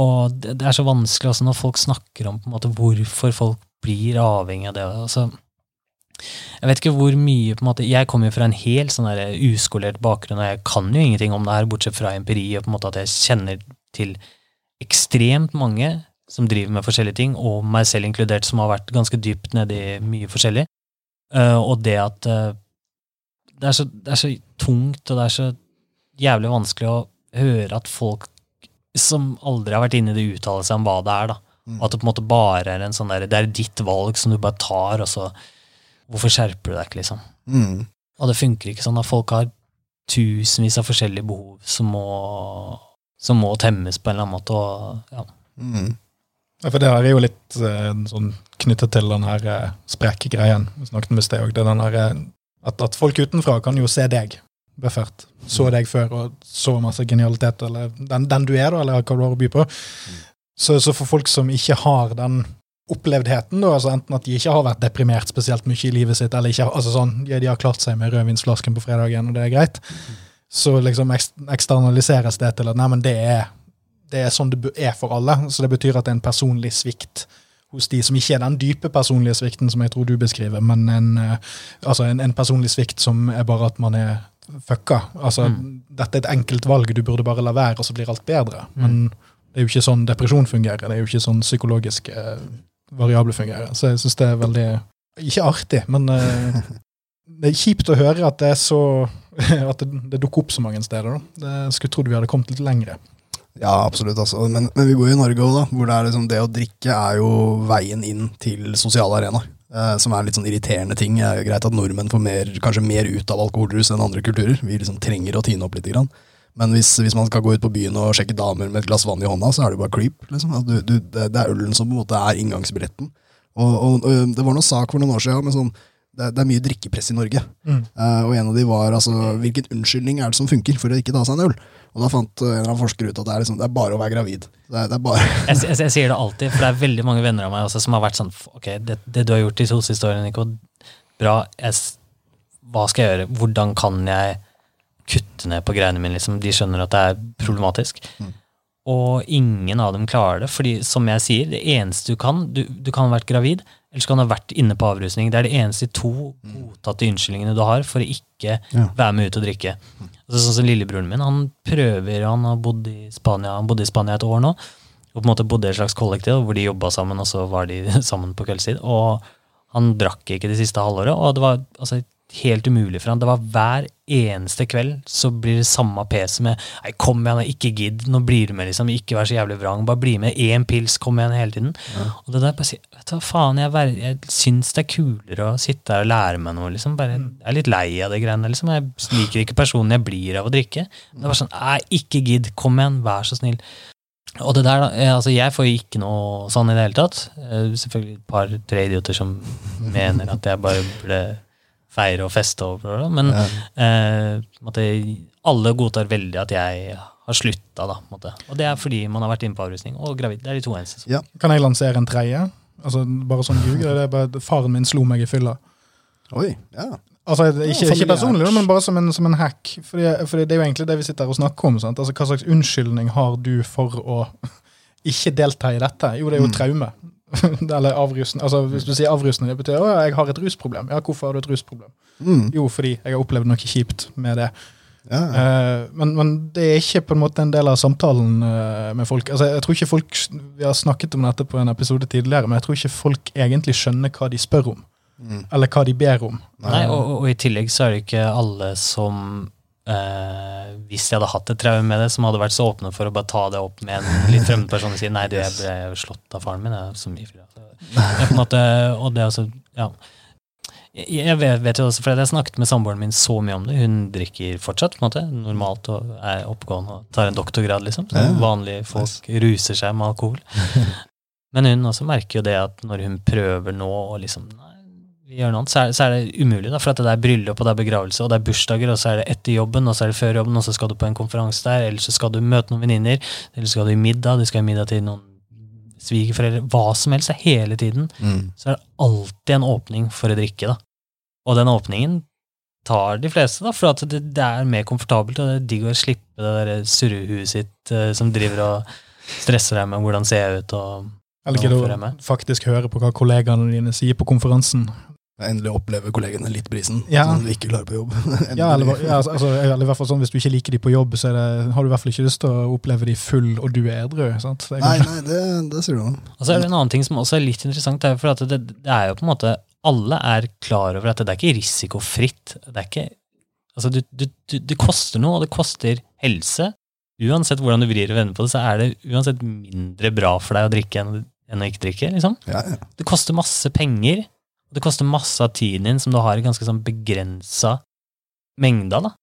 Og det, det er så vanskelig også når folk snakker om på en måte hvorfor folk blir avhengig av det. Altså, jeg vet ikke hvor mye på en måte, Jeg kommer jo fra en helt sånn der uskolert bakgrunn, og jeg kan jo ingenting om det her, bortsett fra empiri, og på en måte at jeg kjenner til ekstremt mange som driver med forskjellige ting, og meg selv inkludert, som har vært ganske dypt nedi mye forskjellig. Uh, og det at eh, det, er så, det er så tungt, og det er så jævlig vanskelig å høre at folk som aldri har vært inne i det, uttaler seg om hva det er. da. Og at det på en måte bare er en sånn der, det er ditt valg som du bare tar, og så Hvorfor skjerper du deg ikke, liksom? Mm. Og det funker ikke sånn at folk har tusenvis av forskjellige behov som må, som må temmes på en eller annen måte. Og, ja. Mm. Ja, For det her er jo litt eh, sånn knyttet til den her eh, spreke greien. Vi snakket om i sted òg. At, at folk utenfra kan jo se deg, Buffert. Så deg før og så masse genialitet, eller den, den du er, da, eller hva du har å by på. Så, så for folk som ikke har den opplevdheten, da, altså enten at de ikke har vært deprimert spesielt mye i livet sitt, eller ikke, altså sånn, de, de har klart seg med rødvinsflasken på fredagen, og det er greit, så liksom eksternaliseres det til at nei, men det er det er sånn det er for alle. Så det betyr at det er en personlig svikt hos de som ikke er den dype personlige svikten som jeg tror du beskriver, men en, eh, altså en, en personlig svikt som er bare at man er fucka. Altså, Dette er et enkelt valg, du burde bare la være, og så blir alt bedre. Men det er jo ikke sånn depresjon fungerer, det er jo ikke sånn psykologiske eh, variabler fungerer. Så jeg syns det er veldig Ikke artig, men eh, det er kjipt å høre at det er så at det, det dukker opp så mange steder. Da. Det skulle trodd vi hadde kommet litt lengre. Ja, absolutt. Altså. Men, men vi bor jo i Norge òg. Hvor det, liksom, det å drikke er jo veien inn til sosiale arenaer. Eh, som er litt sånn irriterende ting. Det er jo greit at nordmenn får mer, kanskje mer ut av alkoholrus enn andre kulturer. Vi liksom trenger å tine opp litt. Grann. Men hvis, hvis man skal gå ut på byen og sjekke damer med et glass vann i hånda, så er det jo bare creep. Liksom. Du, du, det, det er ølen som på en måte er inngangsbilletten. Og, og, og Det var noen sak for noen år siden med sånn det, det er mye drikkepress i Norge. Mm. Uh, og en av de var altså, hvilken unnskyldning er det som funker for å ikke ta seg en øl? Og da fant eh, en eller annen forsker ut at det er, liksom, det er bare å være gravid. Det er, det er bare Jeg, jeg, jeg sier det alltid, for det er veldig mange venner av meg også som har vært sånn Ok, det, det du har gjort de to siste årene, Nico, bra. Jeg, hva skal jeg gjøre? Hvordan kan jeg kutte ned på greiene mine? Liksom? De skjønner at det er problematisk. Og ingen av dem klarer det. fordi som jeg sier, det eneste du kan Du, du kan ha vært gravid, eller skal han ha vært inne på avrusning. Det er de eneste to godtatte unnskyldningene du har for å ikke Ja. være med ut og drikke. Altså, sånn som Lillebroren min, han prøver, han har bodd i Spania han bodde i Spania et år nå. Og på en måte bodde i et slags kollektiv hvor de jobba sammen, og så var de sammen på kveldstid. Og han drakk ikke det siste halvåret, og det var altså, helt umulig for han. Det var hver eneste kveld så blir det samme peset med Nei, kom igjen, ikke gidd, nå blir du med, liksom. Ikke vær så jævlig vrang. Bare bli med. Én pils, kom igjen hele tiden. Og det der bare sier vet du hva faen, jeg, ver- jeg syns det er kulere å sitte her og lære meg noe, liksom. Bare, jeg er litt lei av det greiene, liksom. Jeg liker ikke personen jeg blir av å drikke. Det var sånn, nei, ikke gidd, kom igjen, vær så snill. Og det der, eh, altså jeg får jo ikke noe sånn i det hele tatt. Eh, Selvfølgelig et par-tre idioter som mener at jeg bare burde feire og feste over det, men Ja. eh, alle godtar veldig at jeg har slutta, da. Og det er fordi man har vært inne på avrusning og gravid. Det er de to eneste. Ja. Kan jeg lansere en tredje? Altså, bare sånn ljug? Det er bare at Faren min slo meg i fylla. Oi, ja. Altså, ikke, ikke personlig, men bare som en, som en hack. Fordi, fordi det er jo egentlig det vi sitter her og snakker om. Sant? Altså, Hva slags unnskyldning har du for å ikke delta i dette? Jo, det er jo Mm. traume. Eller avrusning. Altså, hvis du sier avrusning, det betyr at jeg har et rusproblem. Ja, hvorfor har du et rusproblem? Mm. Jo, fordi jeg har opplevd noe kjipt med det. ja. Uh, men, men det er ikke på en måte en del av samtalen uh, med folk. Altså, jeg tror ikke folk, Vi har snakket om dette på en episode tidligere, men jeg tror ikke folk egentlig skjønner hva de spør om. Mm. Eller hva de ber om. Nei, og, og, og i tillegg så er det ikke alle som eh, Hvis jeg hadde hatt et traume med det, som hadde vært så åpne for å bare ta det opp med en litt fremmed person og si nei, du, jeg ble slått av faren min. Jeg er så mye fri. Måte, og det også, ja. Jeg vet, vet jo også, for Jeg har snakket med samboeren min så mye om det. Hun drikker fortsatt på en måte, normalt og er oppegående og tar en doktorgrad. liksom. Så Vanlige folk ruser seg med alkohol. Men hun også merker jo det at når hun prøver nå å liksom nei, vi gjør noe annet, så er, så er det umulig. da, For at det er bryllup og det er begravelse og det er bursdager, og så er det etter jobben og så er det før jobben, og så skal du på en konferanse der, eller så skal du møte noen venninner, eller så skal du i middag, du skal i middag til noen svigerforeldre, hva som helst. Hele tiden Mm. så er det alltid en åpning for å drikke. da. Og den åpningen tar de fleste, da, for at det, det er mer komfortabelt, og det er digg å slippe det der surrehuet sitt eh, som driver og stresser deg med hvordan ser jeg ut og Eller gidder å faktisk høre på hva kollegaene dine sier på konferansen. Endelig oppleve kollegene litt brisen, Ja. som du ikke klarer på jobb. Ja, eller, ja, altså, altså, eller i hvert fall sånn, Hvis du ikke liker de på jobb, så er det, har du i hvert fall ikke lyst til å oppleve de full og du er edru. sant? Det er Nei, nei, det, det sier du noe. Og så er det en annen ting som også er litt interessant, er for at det, det er jo på en måte Alle er klar over at det er ikke risikofritt. Det er ikke Altså, du, du, du, det koster noe, og det koster helse. Uansett hvordan du vrir og vender på det, så er det uansett mindre bra for deg å drikke enn, enn å ikke drikke. liksom. Ja, ja. Det koster masse penger, det koster masse av tiden din som du har i ganske sånn begrensa mengder. da.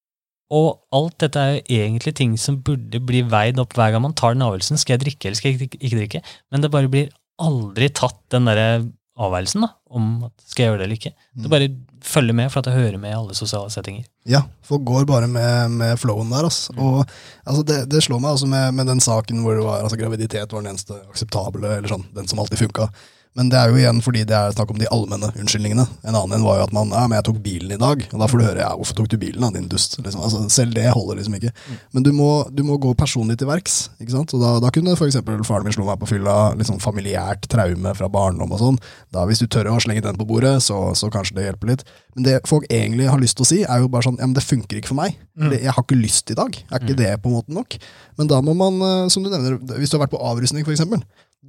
Og alt dette er jo egentlig ting som burde bli veid opp hver gang man tar den avgjørelsen. Skal jeg drikke eller skal jeg ikke- ikke drikke? Men det bare blir aldri tatt den derre avveielsen da, om at skal jeg gjøre det eller ikke. Det bare følger med for at det hører med i alle sosiale settinger. Ja, folk går bare med, med flowen der. Altså. Og altså, det, det slår meg altså med, med den saken hvor det var, altså, graviditet var den eneste akseptable, eller sånn, den som alltid funka. Men det er jo igjen fordi det er snakk om de allmenne unnskyldningene. En annen var jo at man ja, men jeg tok bilen i dag, og da får du høre ja, hvorfor tok du bilen da, din dust. Liksom. Altså, selv det holder liksom ikke. Men du må, du må gå personlig til verks. ikke sant? Og da, da kunne f.eks. faren min slå meg på fylla, litt sånn familiært traume fra barndom og sånn. Da Hvis du tør å slenge den på bordet, så, så kanskje det hjelper litt. Men det folk egentlig har lyst til å si, er jo bare sånn ja, men det funker ikke for meg. Fordi Jeg har ikke lyst i dag. Er ikke det på en måte nok? Men da må man, eh, som du nevner, hvis du har vært på avrusning f.eks.,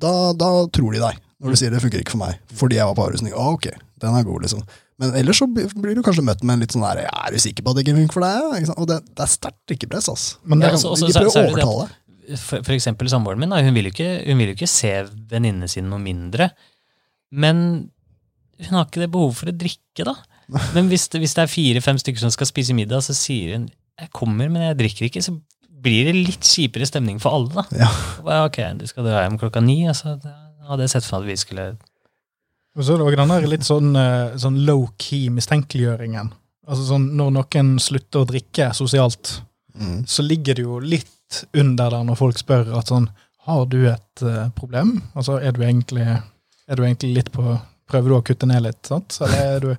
da, da tror de deg. Når du sier det funker ikke for meg, fordi jeg var på avrusning. Å, ok, den er god, liksom. Men ellers så blir du kanskje møtt med en litt sånn der, er du sikker på at det ikke funker for deg? Og det, det er sterkt drikkepress, altså. Men det, Ja, også- de prøver så å overtale for, for eksempel samboeren min, hun vil jo ikke, hun vil jo ikke se venninnene sine noe mindre. Men hun har ikke det behovet for å drikke, da. Men hvis det, hvis det er fire-fem stykker som skal spise middag, så sier hun 'jeg kommer, men jeg drikker ikke', så blir det litt kjipere stemning for alle, da. Ja. Ja, Ok, du skal dra hjem klokka ni, altså. Hadde jeg sett for meg at vi skulle Og så er det også den der litt sånn, eh, sånn low-key mistenkeliggjøringen. Altså sånn, Når noen slutter å drikke sosialt, Mm. så ligger det jo litt under der når folk spør at sånn Har du et eh, problem? Altså, er du egentlig, er du egentlig litt på Prøver du å kutte ned litt? sant? Eller er du,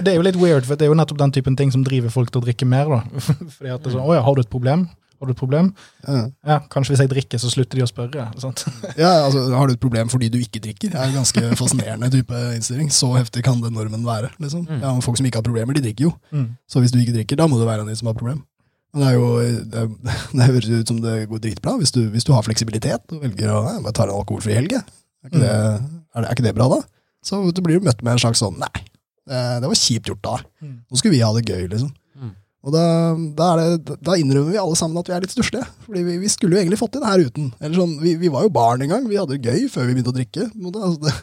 det er jo litt weird, for det er jo nettopp den typen ting som driver folk til å drikke mer. da. Fordi at det er sånn, å ja, Har du et problem? Har du et problem? Ja. Ja, Kanskje hvis jeg drikker, så slutter de å spørre. sant? Ja, altså, Har du et problem fordi du ikke drikker? Det er en ganske fascinerende type innstilling. Så heftig kan den normen være. liksom. Mm. Ja, men Folk som ikke har problemer, de drikker jo. Mm. Så hvis du ikke drikker, da må det være en som har problem. Men det er jo, det, er- det høres ut som det går dritbra hvis du, hvis du har fleksibilitet og velger å ja, bare ta en alkoholfri helg. Er det, er, er ikke det bra, da? Så du blir jo møtt med en slags sånn Nei, det, det var kjipt gjort da. Mm. Nå skulle vi ha det gøy, liksom. Og da, da, er det, da innrømmer vi alle sammen at vi er litt stusslige. Fordi vi, vi skulle jo egentlig fått til det her uten. Eller sånn, vi, vi var jo barn en gang, vi hadde det gøy før vi begynte å drikke. Altså det,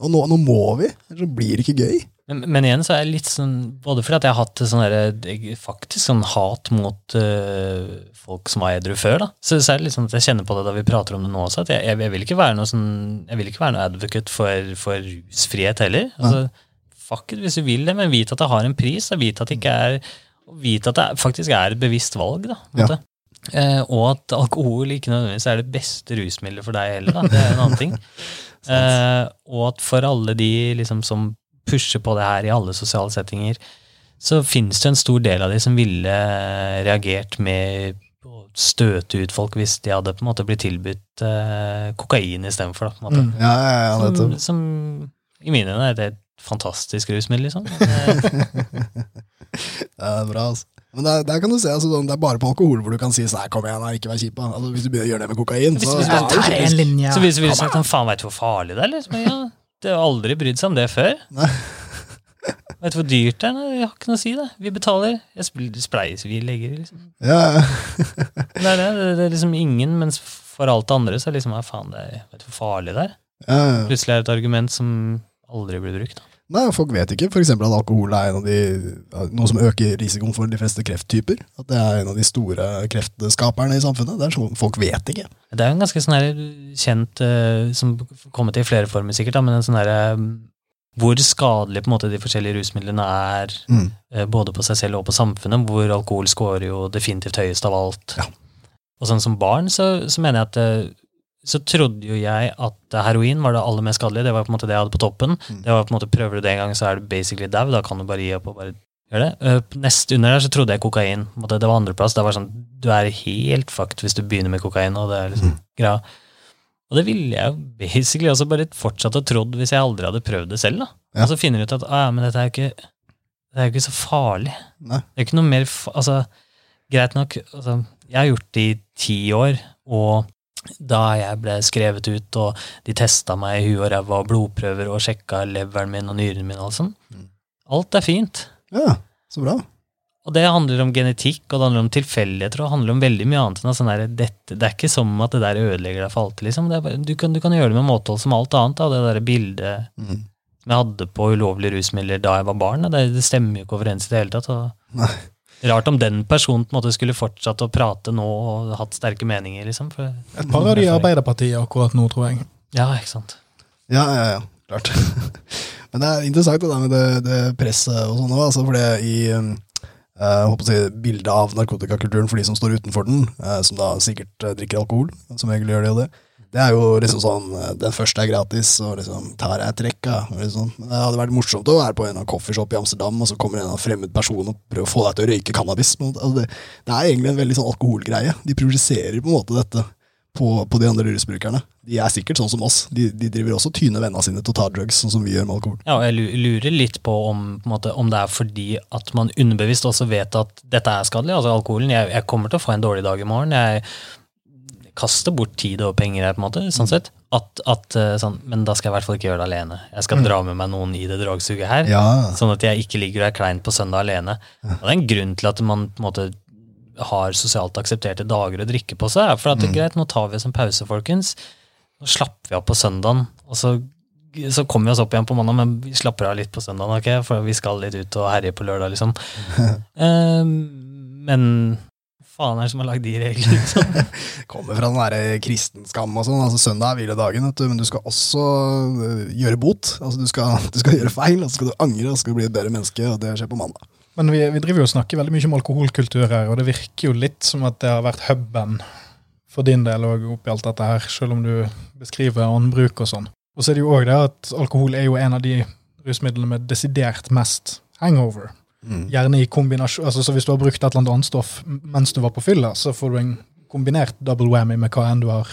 og nå, nå må vi, ellers så blir det ikke gøy. Men, men igjen så er jeg litt sånn Både fordi at jeg har hatt sånn der, jeg- faktisk sånn hat mot øh, folk som var edru før, da. Så, så er det litt sånn at jeg kjenner på det da vi prater om det nå også, at jeg, jeg, jeg vil ikke være noe sånn Jeg vil ikke være noe advocate for, for rusfrihet heller. Altså, fuck it, hvis du vil det, men vit at det har en pris, og vit at det ikke er og vite at det faktisk er et bevisst valg, da. Ja. Eh, og at alkohol ikke nødvendigvis er det beste rusmiddelet for deg heller. Da. Det er en annen ting. eh, og at for alle de liksom, som pusher på det her i alle sosiale settinger, så finnes det en stor del av de som ville reagert med å støte ut folk hvis de hadde på en måte blitt tilbudt eh, kokain istedenfor. Mm. Ja, ja, ja, Som, som i mine øyne er det et fantastisk rusmiddel, liksom. Det er bra, altså. Men der, der kan du se, altså, sånn, det er bare på alkohol hvor du kan si sånn, kom igjen, nei, ikke vær kjip. Altså, hvis du begynner å gjøre det med kokain, Hvis- så hvis- ja, hvis, kjempe- linje. Så hvis vi sagt han faen veit du hvor farlig det er? Liksom? Ja, det har aldri brydd seg om det før. Nei. Vet du hvor dyrt det er? Nei, jeg har ikke noe å si, det. Vi betaler. Jeg spleiser, spleis vi legger, liksom. ja. Det er det. Det, det er liksom ingen, mens for alt det andre så er liksom ja, faen, det er, vet du hvor farlig det er? ja, ja. Plutselig er det et argument som aldri blir brukt. Da. Nei, folk vet ikke eksempel at alkohol er en av de, noe som øker risikoen for de fleste krefttyper. At det er en av de store kreftskaperne i samfunnet. Det er sånn folk vet ikke. Det er en ganske sånn her kjent, som som kommet i flere former sikkert, men en sånn her eh, hvor skadelig på en måte de forskjellige rusmidlene er Mm. eh, både på seg selv og på samfunnet, hvor alkohol scorer jo definitivt høyest av alt. Ja. Og sånn som barn så, så mener jeg at eh, så trodde jo jeg at heroin var det aller mest skadelige. Det var på en måte det jeg hadde på toppen. Mm. Det var på en måte Prøver du det en gang, så er du basically dau. Da kan du bare gi opp og bare gjøre det. Eh, Nest under der så trodde jeg kokain. Det var andreplass. Det var sånn, Du er helt fucked hvis du begynner med kokain. og det er liksom greia. Og det ville jeg jo basically også bare fortsatt å trodd hvis jeg aldri hadde prøvd det selv. da. Ja. Og så finner du ut at ah, ja, men dette er jo ikke, det er jo ikke så farlig. Nei. Det er ikke noe mer altså, Greit nok, altså, jeg har gjort det i ti år, og da jeg ble skrevet ut, og de testa meg i huet og ræva og blodprøver og sjekka leveren min og nyrene mine og sånn, alt er fint. Ja, så bra. Og det handler om genetikk, og det handler om tilfeldigheter, og det handler om veldig mye annet enn sånn der, dette, Det er ikke som at det der ødelegger deg for alltid, liksom. Det bare, du, kan, du kan gjøre det med måtehold som alt annet. Da. Det der bildet Mm. jeg hadde på ulovlige rusmidler da jeg var barn, det, det stemmer jo ikke overens i det hele tatt. Og Nei. Rart om den personen på en måte skulle fortsatt å prate nå og hatt sterke meninger, liksom. For, Et par av de i Arbeiderpartiet akkurat nå, tror jeg. ja, ikke sant. Ja, ja, ja, klart. Men det er interessant det der med det, det presset og sånn òg, altså, for det i um, eh, jeg håper å si, bildet av narkotikakulturen for de som står utenfor den, eh, som da sikkert eh, drikker alkohol, som egentlig gjør det og det. Det er jo liksom sånn eh, Den første er gratis, og liksom tar jeg trekka. Liksom. Det hadde vært morsomt å være på en annen coffeeshop i Amsterdam, og så kommer en annen fremmed person og prøver å få deg til å røyke cannabis. Altså, det, det er egentlig en veldig sånn alkoholgreie. De projiserer på en måte dette på, på de andre rusbrukerne. De er sikkert sånn som oss. De, de driver også tyne vennene sine til å ta drugs, sånn som vi gjør med alkohol. Ja, og jeg lurer litt på om, på måte, om det er fordi at man underbevisst også vet at dette er skadelig. Altså alkoholen. Jeg, jeg kommer til å få en dårlig dag i morgen. Jeg kaster bort tid og penger her, på en måte. sånn sett. At, at, eh, sånn, men da skal jeg i hvert fall ikke gjøre det alene. Jeg skal dra med meg noen i det dragsuget her. Ja, Sånn at jeg ikke ligger og er klein på søndag alene. Og det er en grunn til at man på en måte har sosialt aksepterte dager å drikke på seg. For at det er greit, nå tar vi oss en pause, folkens. Nå slapper vi av på søndagen, og så, så kommer vi oss opp igjen på mandag, men vi slapper av litt på søndagen, ok? for vi skal litt ut og herje på lørdag, liksom. um, men faen er det som har lagd de reglene? Liksom? kommer fra den derre kristenskam og sånn. altså Søndag er hviledagen, vet du, men du skal også øh, gjøre bot. altså Du skal, du skal gjøre feil, og så skal du angre, og så skal du bli et bedre menneske, og det skjer på mandag. Men vi, vi driver jo og snakker veldig mye om alkoholkultur her, og det virker jo litt som at det har vært huben for din del òg oppi alt dette her, selv om du beskriver åndbruk og sånn. Og så er det jo òg det at alkohol er jo en av de rusmidlene med desidert mest hangover. Gjerne i kombinasjon, altså så Hvis du har brukt et eller annet annet stoff mens du var på fylla, så får du en kombinert double whammy med hva enn du har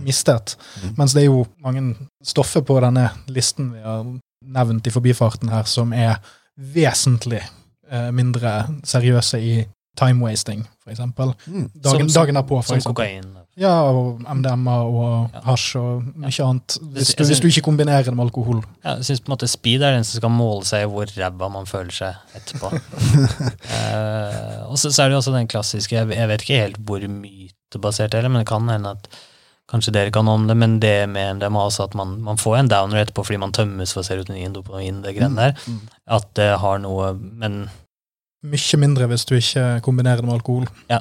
mistet. Mens det er jo mange stoffer på denne listen vi har nevnt i forbifarten her, som er vesentlig eh, mindre seriøse i time-wasting, for eksempel. Mm. Dagen, Som- dagen derpå, for Som eksempel. kokain. Ja, og MDMA og hasj og mye annet. Hvis du, hvis du ikke kombinerer det med alkohol. Ja, jeg synes på en måte Speed er den som skal måle seg i hvor ræva man føler seg etterpå. uh, og så, så er det jo også den klassiske Jeg, jeg vet ikke helt hvor mytebasert det er, men det kan hende at kanskje dere kan om det, men det med MDMA også at man, man får en downer etterpå fordi man tømmes for serotonin, dopamin, det greiene der. Mm. At det har noe Men Mye mindre hvis du ikke kombinerer det med alkohol. Ja.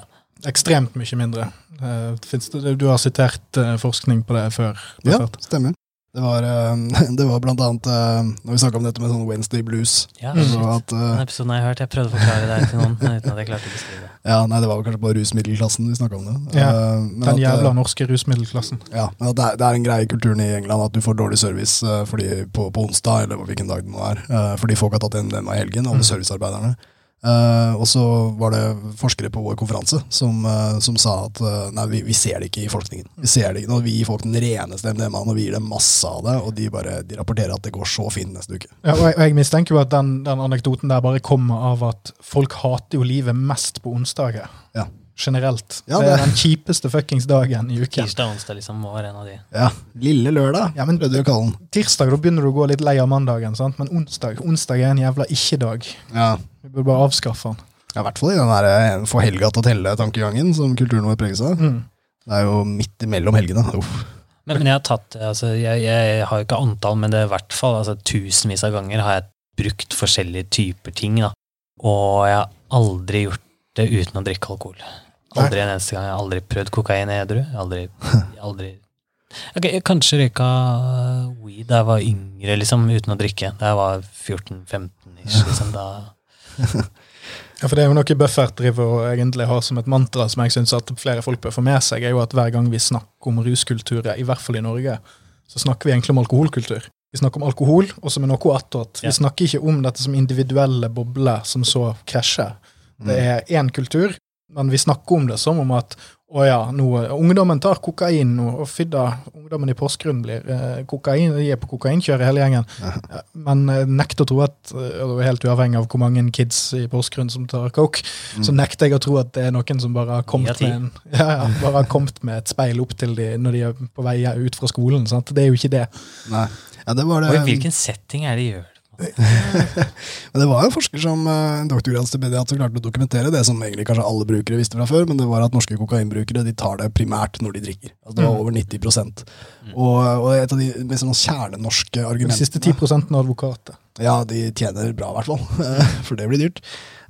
Ekstremt mye mindre. Eh, det, du har sitert eh, forskning på det før. Ja, Befert. stemmer. Det var, eh, det var blant annet Når vi snakka om dette med sånn Wednesday blues Ja, shit. at, Den episoden har jeg hørt. Jeg prøvde å forklare det til noen uten at jeg klarte å beskrive det. Ja, nei, det var vel kanskje på rusmiddelklassen vi snakka om det. Ja, Eh, men Den at, jævla norske rusmiddelklassen. Ja, men at det, er, det er en greie i kulturen i England at du får dårlig service fordi, på, på onsdag, eller hvilken dag det nå er, fordi folk har tatt dem av helgen, alle Mm. servicearbeiderne. Eh, og så var det forskere på vår konferanse som, uh, som sa at uh, nei, vi, vi ser det ikke i forskningen. Vi ser det ikke når vi gir folk den reneste MDMA-en og vi gir dem masse av det, og de bare de rapporterer at det går så fint neste uke. Ja, og jeg, og jeg mistenker jo at den, den anekdoten der bare kommer av at folk hater jo livet mest på onsdager. Ja. Generelt. Ja, det er den kjipeste fuckings dagen i uken. Tirsdag og onsdag liksom var en av de. Ja, Lille lørdag, Ja, men prøvde du å kalle den. Tirsdag da begynner du å gå litt lei av mandagen, sant? men onsdag onsdag er en jævla ikke-dag. Ja. Vi burde bare avskaffe den. Ja, I hvert fall i den der eh, få helga til å telle-tankegangen som kulturen vår preges av. Mm. Det er jo midt imellom helgene. Uff. Men, men jeg har tatt altså, jeg, jeg har jo ikke antall, men det er i hvert fall altså, tusenvis av ganger har jeg brukt forskjellige typer ting. Da. Og jeg har aldri gjort det uten å drikke alkohol. Aldri en eneste gang. Jeg har aldri prøvd kokain edru. Aldri, aldri Okay, Jeg kanskje røyka weed da jeg var yngre, liksom, uten å drikke. Da jeg var 14-15 ish. Liksom, da Ja, for Det er jo noe Buffert driver egentlig har som et mantra som jeg synes at flere folk bør få med seg, er jo at hver gang vi snakker om ruskulturer, i hvert fall i Norge, så snakker vi egentlig om alkoholkultur. Vi snakker om alkohol, og som er noe attåt. Vi snakker ikke om dette som individuelle bobler som så krasjer. Det er én kultur, men vi snakker om det som om at å ja, nå, ungdommen tar kokain nå, og fydda, ungdommen i Porsgrunn blir eh, kokain, de er på kokainkjøret hele gjengen. Ja, men eh, nekter å tro at, eh, og helt uavhengig av hvor mange kids i Porsgrunn som tar coke, så nekter jeg å tro at det er noen som bare har kommet med, en, ja, ja, bare har kommet med et speil opp til de når de er på vei ut fra skolen. Sant? Det er jo ikke det. Nei. Ja, det var det. Og i hvilken setting er det de gjør? Men det var en forsker som uh, en doktorgradsstipendiat som klarte å dokumentere det som egentlig kanskje alle brukere visste fra før, men det var at norske kokainbrukere de tar det primært når de drikker. Altså Det var Mm. over 90 og, og et av de liksom, kjernenorske De siste 10 av advokater. Ja, de tjener bra i hvert fall, for det blir dyrt.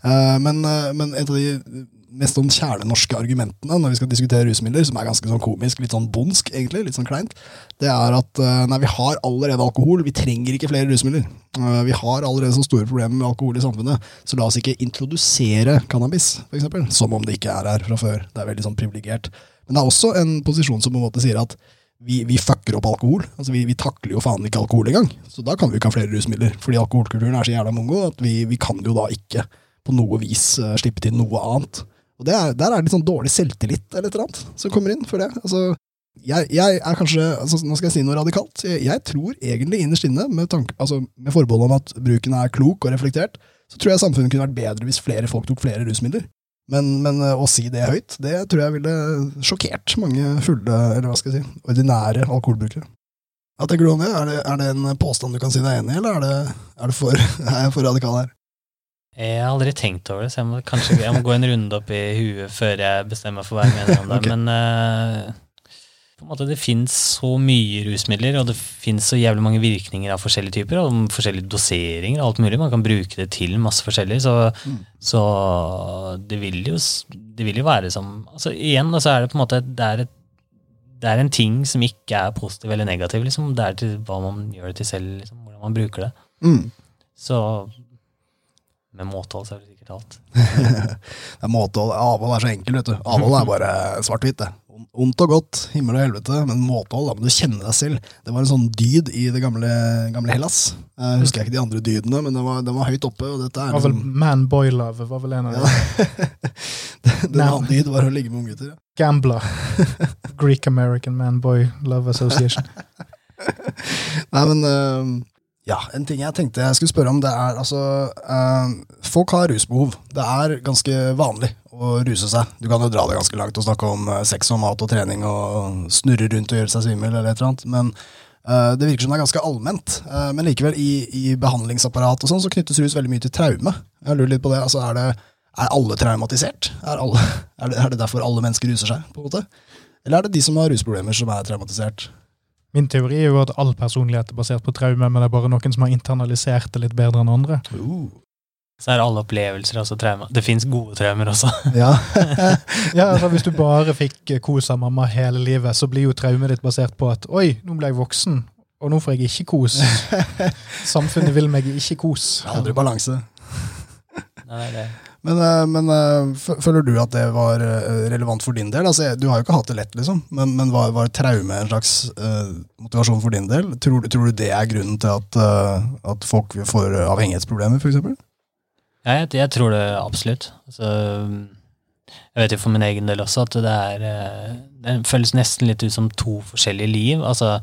Eh, Men, eh, men et av de mest sånn kjernenorske argumentene når vi skal diskutere rusmidler, som er ganske sånn komisk, litt sånn bondsk egentlig, litt sånn kleint, det er at eh, nei, vi har allerede alkohol, vi trenger ikke flere rusmidler. Eh, Vi har allerede så store problemer med alkohol i samfunnet, så la oss ikke introdusere cannabis, for eksempel, som om det ikke er her fra før. Det er veldig sånn privilegert. Men det er også en posisjon som på en måte sier at vi, vi fucker opp alkohol. Altså vi, vi takler jo faen ikke alkohol engang. Så da kan vi ikke ha flere rusmidler. Fordi alkoholkulturen er så jævla mongo at vi, vi kan jo da ikke på noe vis eh, slippe til noe annet. Og er, Der er det litt sånn dårlig selvtillit eller et eller annet som kommer inn, for det. Altså, jeg, jeg er kanskje, altså Nå skal jeg si noe radikalt. Jeg, jeg tror egentlig innerst inne, med, tanke, altså, med forbehold om at bruken er klok og reflektert, så tror jeg samfunnet kunne vært bedre hvis flere folk tok flere rusmidler. Men, men eh, å si det høyt, det tror jeg ville sjokkert mange fulle, eller hva skal jeg si, ordinære alkoholbrukere. Hva tenker du om det? Er, det? er det en påstand du kan si deg enig i, eller er, det, er, det for, er jeg for radikal her? Jeg har aldri tenkt over det, så jeg må kanskje jeg må gå en runde opp i huet før jeg bestemmer for hva jeg mener om det. okay. Men uh, på en måte det fins så mye rusmidler, og det fins så jævlig mange virkninger av forskjellige typer, og forskjellige doseringer og alt mulig. Man kan bruke det til masse forskjellig, så, Mm. så det, vil jo, det vil jo være som altså Igjen, så er det på en måte det er, et, det er en ting som ikke er positiv eller negativ. Liksom. Det er til hva man gjør det til selv, liksom, hvordan man bruker det. Mm. Så med måtehold så er det sikkert alt. Det er måtehold. Avhold er så enkelt, vet du. Avhold er bare svart-hvitt, det. Ondt og godt, himmel og helvete, men måtehold, da må du kjenne deg selv. Det var en sånn dyd i det gamle, gamle Hellas. Jeg husker ikke de andre dydene, men den var, den var høyt oppe. og dette er Var vel liksom, Man-boy-love var vel en av dem. Den Nei. andre dyd var å ligge med unggutter. ja. Gambler. Greek American Man-boy Love Association. Nei, men øh, Ja, en ting jeg tenkte jeg skulle spørre om, det er altså eh, Folk har rusbehov. Det er ganske vanlig å ruse seg. Du kan jo dra det ganske langt og snakke om øh, sex og mat og trening og snurre rundt og gjøre seg svimmel eller et eller annet, men eh, det virker som det er ganske allment. Eh, men likevel, i, i behandlingsapparat og sånn, så knyttes rus veldig mye til traume. Jeg lurer litt på det. Altså, er det er alle traumatisert? Er, alle, er, det, er det derfor alle mennesker ruser seg? på en måte? Eller er det de som har rusproblemer, som er traumatisert? Min teori er jo at all personlighet er basert på traume, men det er bare noen som har internalisert det litt bedre enn andre. Uh. Så er alle opplevelser også trauma. Det fins gode traumer også. Ja. Ja, altså Hvis du bare fikk eh, kos av mamma hele livet, så blir jo traumet ditt basert på at oi, nå ble jeg voksen, og nå får jeg ikke kos. Samfunnet vil meg ikke kos. Aldri balanse. Nei, det er det. Men, eh, men eh, føler du at det var eh, relevant for din del? Altså, du har jo ikke hatt det lett, liksom, men, men var, var traume en slags uh, motivasjon for din del? Tror, tror du det er grunnen til at, uh, at folk får avhengighetsproblemer, f.eks.? Ja, jeg, jeg tror det absolutt. Altså, jeg vet jo for min egen del også at det er Det føles nesten litt ut som to forskjellige liv. Altså,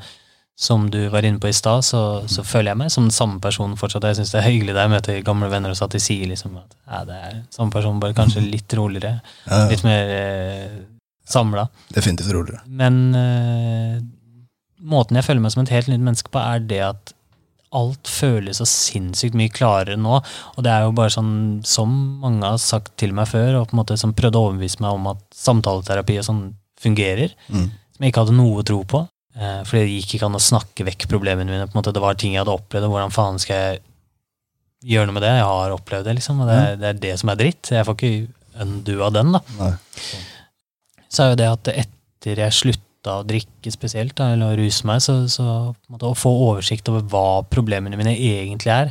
som du var inne på i stad, så, så føler jeg meg som den samme personen fortsatt. Jeg syns det er hyggelig da jeg møter gamle venner og så at de sier liksom at ja, det er samme person, bare kanskje litt roligere. Ja, Litt mer eh, samla. definitivt roligere. Men eh, måten jeg føler meg som et helt nytt menneske på, er det at alt føles så sinnssykt mye klarere nå. Og det er jo bare sånn som mange har sagt til meg før, og på en måte som prøvde å overbevise meg om at samtaleterapi og sånn fungerer, Mm. som jeg ikke hadde noe tro på. Eh, fordi det gikk ikke an å snakke vekk problemene mine. på en måte Det var ting jeg hadde opplevd, og hvordan faen skal jeg gjøre noe med det? Jeg har opplevd det, liksom. Og det, er- det er det som er dritt. Jeg får ikke undo av den, da Nei. så er jo det at etter jeg slutta å drikke spesielt, da, eller å ruse meg, så, så måte, å få oversikt over hva problemene mine egentlig er,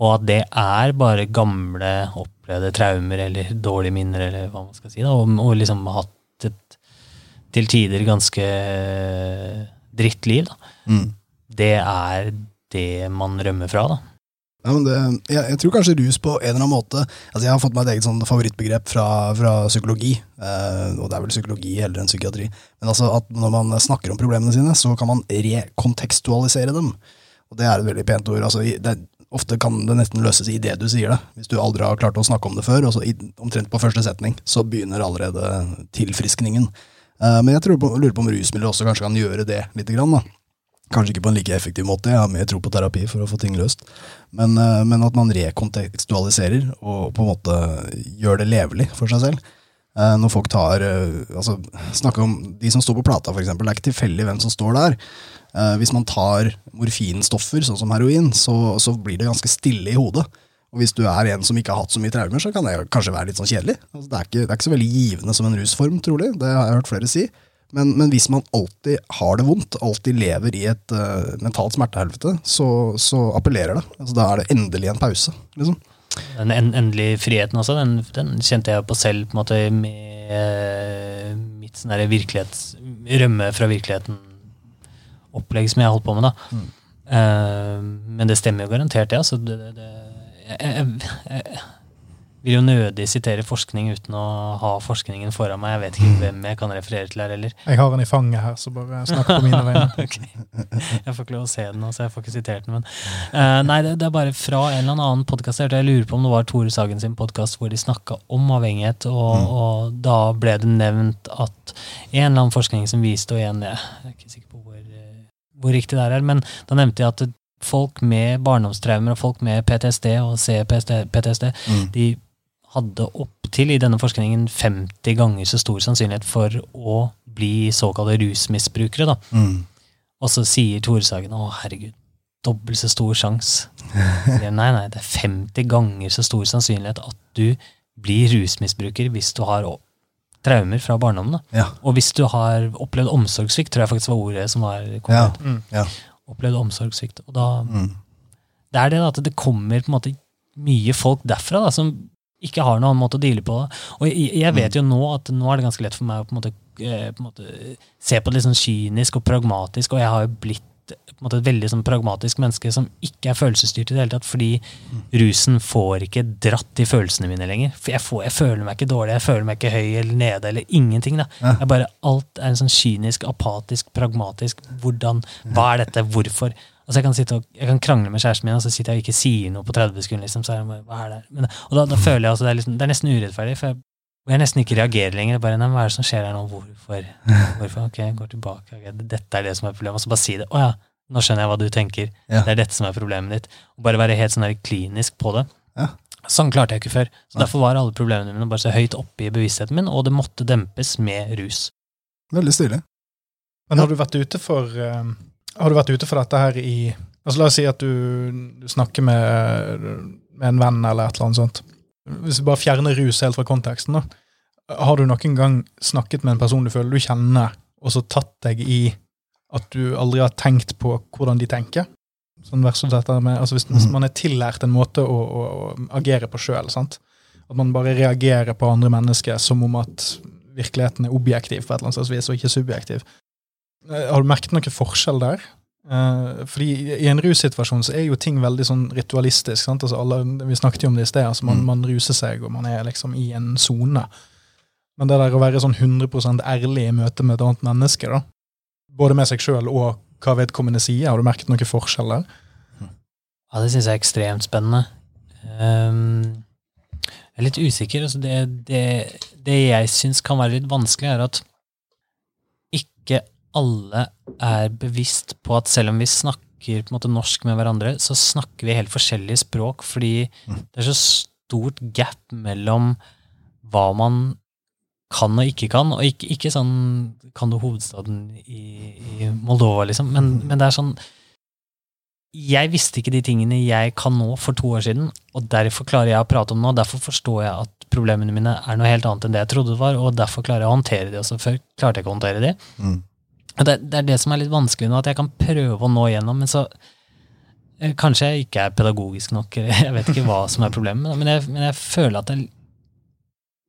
og at det er bare gamle, opplevde traumer eller dårlige minner, eller hva man skal si, da, og, og liksom hatt et til tider ganske drittliv, da. Mm. Det er det man rømmer fra, da. Ja, men det, jeg, jeg tror kanskje rus på en eller annen måte altså Jeg har fått meg et eget sånn favorittbegrep fra, fra psykologi, eh, og det er vel psykologi heller enn psykiatri. Men altså at når man snakker om problemene sine, så kan man rekontekstualisere dem. Og det er et veldig pent ord. altså det, Ofte kan det nesten løses i det du sier det. Hvis du aldri har klart å snakke om det før, og så i, omtrent på første setning, så begynner allerede tilfriskningen. Eh, men jeg på, lurer på om rusmidler også kanskje kan gjøre det litt. grann. Kanskje ikke på en like effektiv måte, jeg har mer tro på terapi for å få ting løst. Men, eh, men at man rekontekstualiserer og på en måte gjør det levelig for seg selv. Eh, Når folk tar altså Snakke om de som står på plata, f.eks. Det er ikke tilfeldig hvem som står der. Hvis man tar morfinstoffer, sånn som heroin, så, så blir det ganske stille i hodet. Og hvis du er en som ikke har hatt så mye traumer, så kan det kanskje være litt sånn kjedelig. Altså, det, er ikke, det er ikke så veldig givende som en rusform, trolig. Det har jeg hørt flere si. Men, men hvis man alltid har det vondt, alltid lever i et uh, mentalt smertehelvete, så, så appellerer det. Altså, da er det endelig en pause. Liksom. Den en, endelige friheten også, den, den kjente jeg på selv på en måte med eh, mitt sånn virkelighets, rømme fra virkeligheten-opplegg som jeg holdt på med. da. Mm. Uh, men det stemmer jo garantert, det. altså. Det, det, det, jeg, jeg, jeg vil jo nødig sitere forskning uten å ha forskningen foran meg. Jeg vet ikke hvem jeg kan referere til her heller. Jeg har den i fanget her, så bare snakk på mine vegne. okay. Jeg får ikke lov å se den så jeg får ikke sitert den. Men Uh, nei, det, det er bare fra en eller annen podkast. Jeg jeg lurer på om det var Tore Sagen sin podkast hvor de snakka om avhengighet, og, og da ble det nevnt at en eller annen forskning som viste, og igjen, jeg er ikke sikker på hvor, eh, hvor riktig det er, men da nevnte de at folk med barndomstraumer og folk med PTSD og CPTSD, PTSD, Mm. de hadde opptil i denne forskningen 50 ganger så stor sannsynlighet for å bli såkalte rusmisbrukere. da. Mm. Og så sier Tore Sagen å herregud, dobbelt så stor sjanse. Nei, nei, det er 50 ganger så stor sannsynlighet at du blir rusmisbruker hvis du har traumer fra barndommen. da. Ja. Og hvis du har opplevd omsorgssvikt, tror jeg faktisk var ordet som var konkret. Mm. Ja. Opplevd omsorgssvikt. Og da, Mm. det er det at det kommer på en måte mye folk derfra da, som ikke har noen annen måte å deale på. Og jeg, jeg vet jo nå at nå er det ganske lett for meg å på en måte, eh, på en måte se på det litt sånn kynisk og pragmatisk, og jeg har jo blitt på en måte et veldig sånn pragmatisk menneske som ikke er følelsesstyrt i det hele tatt, fordi rusen får ikke dratt i følelsene mine lenger. For jeg, får, jeg føler meg ikke dårlig, jeg føler meg ikke høy eller nede eller ingenting. da. Ja. Jeg bare, alt er en sånn kynisk, apatisk, pragmatisk. Hvordan, Hva er dette? Hvorfor? Altså jeg kan og jeg kan krangle med kjæresten min, og så sitter jeg og ikke sier noe på 30 sekunder. liksom, så er jeg bare, hva er det? Men, og da, da føler jeg altså det er, liksom, det er nesten urettferdig, for jeg, og jeg nesten ikke reagerer lenger. bare, nei, Hva er det som skjer her nå? Hvorfor? Hvorfor? Ok, jeg går tilbake. Okay. dette er det som er problemet. Og så bare si det. Å ja, nå skjønner jeg hva du tenker. Ja. Det er dette som er problemet ditt. Og bare være helt sånn der klinisk på det. Ja. Sånn klarte jeg ikke før. Så Nei. Derfor var alle problemene mine bare så høyt oppe i bevisstheten min, og det måtte dempes med rus. Veldig stilig. Men har du vært ute for eh, Har du vært ute for dette her i altså La oss si at du, du snakker med, med en venn eller et eller annet sånt. Hvis vi bare fjerner rus helt fra konteksten, da. Har du noen gang snakket med en person du føler du kjenner, og så tatt deg i at du aldri har tenkt på hvordan de tenker. Sånn versus dette med, altså hvis, hvis Mhm. man er tillært en måte å, å, å agere på sjøl, at man bare reagerer på andre mennesker som om at virkeligheten er objektiv på et eller annet slags vis, og ikke subjektiv. Eh, Har du merket noen forskjell der? Eh, fordi i en russituasjon så er jo ting veldig sånn ritualistisk. sant? Altså alle, vi snakket jo om det i sted. altså man, Mm. man ruser seg, og man er liksom i en sone. Men det der å være sånn 100 ærlig i møte med et annet menneske, da, både med seg sjøl og hva vedkommende sier, har du merket noen forskjell der? Ja, det syns jeg er ekstremt spennende. Um, jeg er litt usikker. Altså det, det, det jeg syns kan være litt vanskelig, er at ikke alle er bevisst på at selv om vi snakker på en måte norsk med hverandre, så snakker vi helt forskjellige språk, fordi det er så stort gap mellom hva man kan og ikke kan, og ikke, ikke sånn kan du hovedstaden i, i Moldova, liksom, men, men det er sånn jeg visste ikke de tingene jeg kan nå for to år siden, og derfor klarer jeg å prate om det, nå. derfor forstår jeg at problemene mine er noe helt annet enn det jeg trodde det var, og derfor klarer jeg å håndtere det. Også før klarte jeg ikke å håndtere det. Mm. Det, det er det som er litt vanskelig nå, at jeg kan prøve å nå igjennom, men så eh, Kanskje jeg ikke er pedagogisk nok, eller jeg vet ikke hva som er problemet, men jeg, men jeg føler at jeg,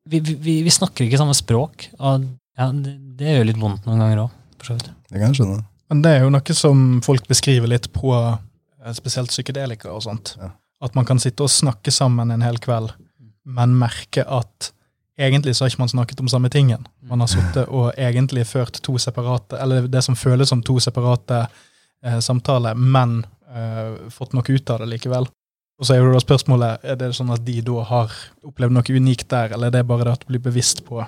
vi, vi, vi snakker ikke samme språk, og ja, det, det gjør litt vondt noen ganger òg, for så vidt. Det kan jeg skjønne. Men det er jo noe som folk beskriver litt på eh, spesielt psykedelika og sånt. Ja. At man kan sitte og snakke sammen en hel kveld, men merke at egentlig så har ikke man snakket om samme tingen. Man har sittet og egentlig ført to separate, eller det som føles som to separate eh, samtaler, men eh, fått noe ut av det likevel. Og så er jo da spørsmålet, er det sånn at de da har opplevd noe unikt der, eller er det bare det at du blir bevisst på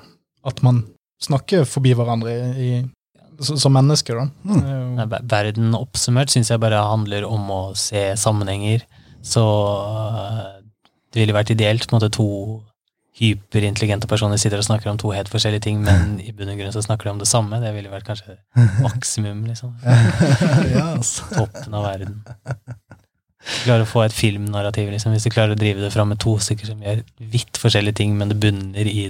at man snakker forbi hverandre i, i, som mennesker, da? Mm. Er jo- Verden oppsummert syns jeg bare handler om å se sammenhenger. Så øh, det ville vært ideelt på en måte to hyperintelligente personer sitter og snakker om to helt forskjellige ting, men i bunn og grunn så snakker de om det samme. Det ville vært kanskje maksimum, liksom. altså. Toppen av verden. Klarer å få et filmnarrativ, liksom. Hvis du klarer å drive det fram med to stykker som gjør vidt forskjellige ting, men det bunner i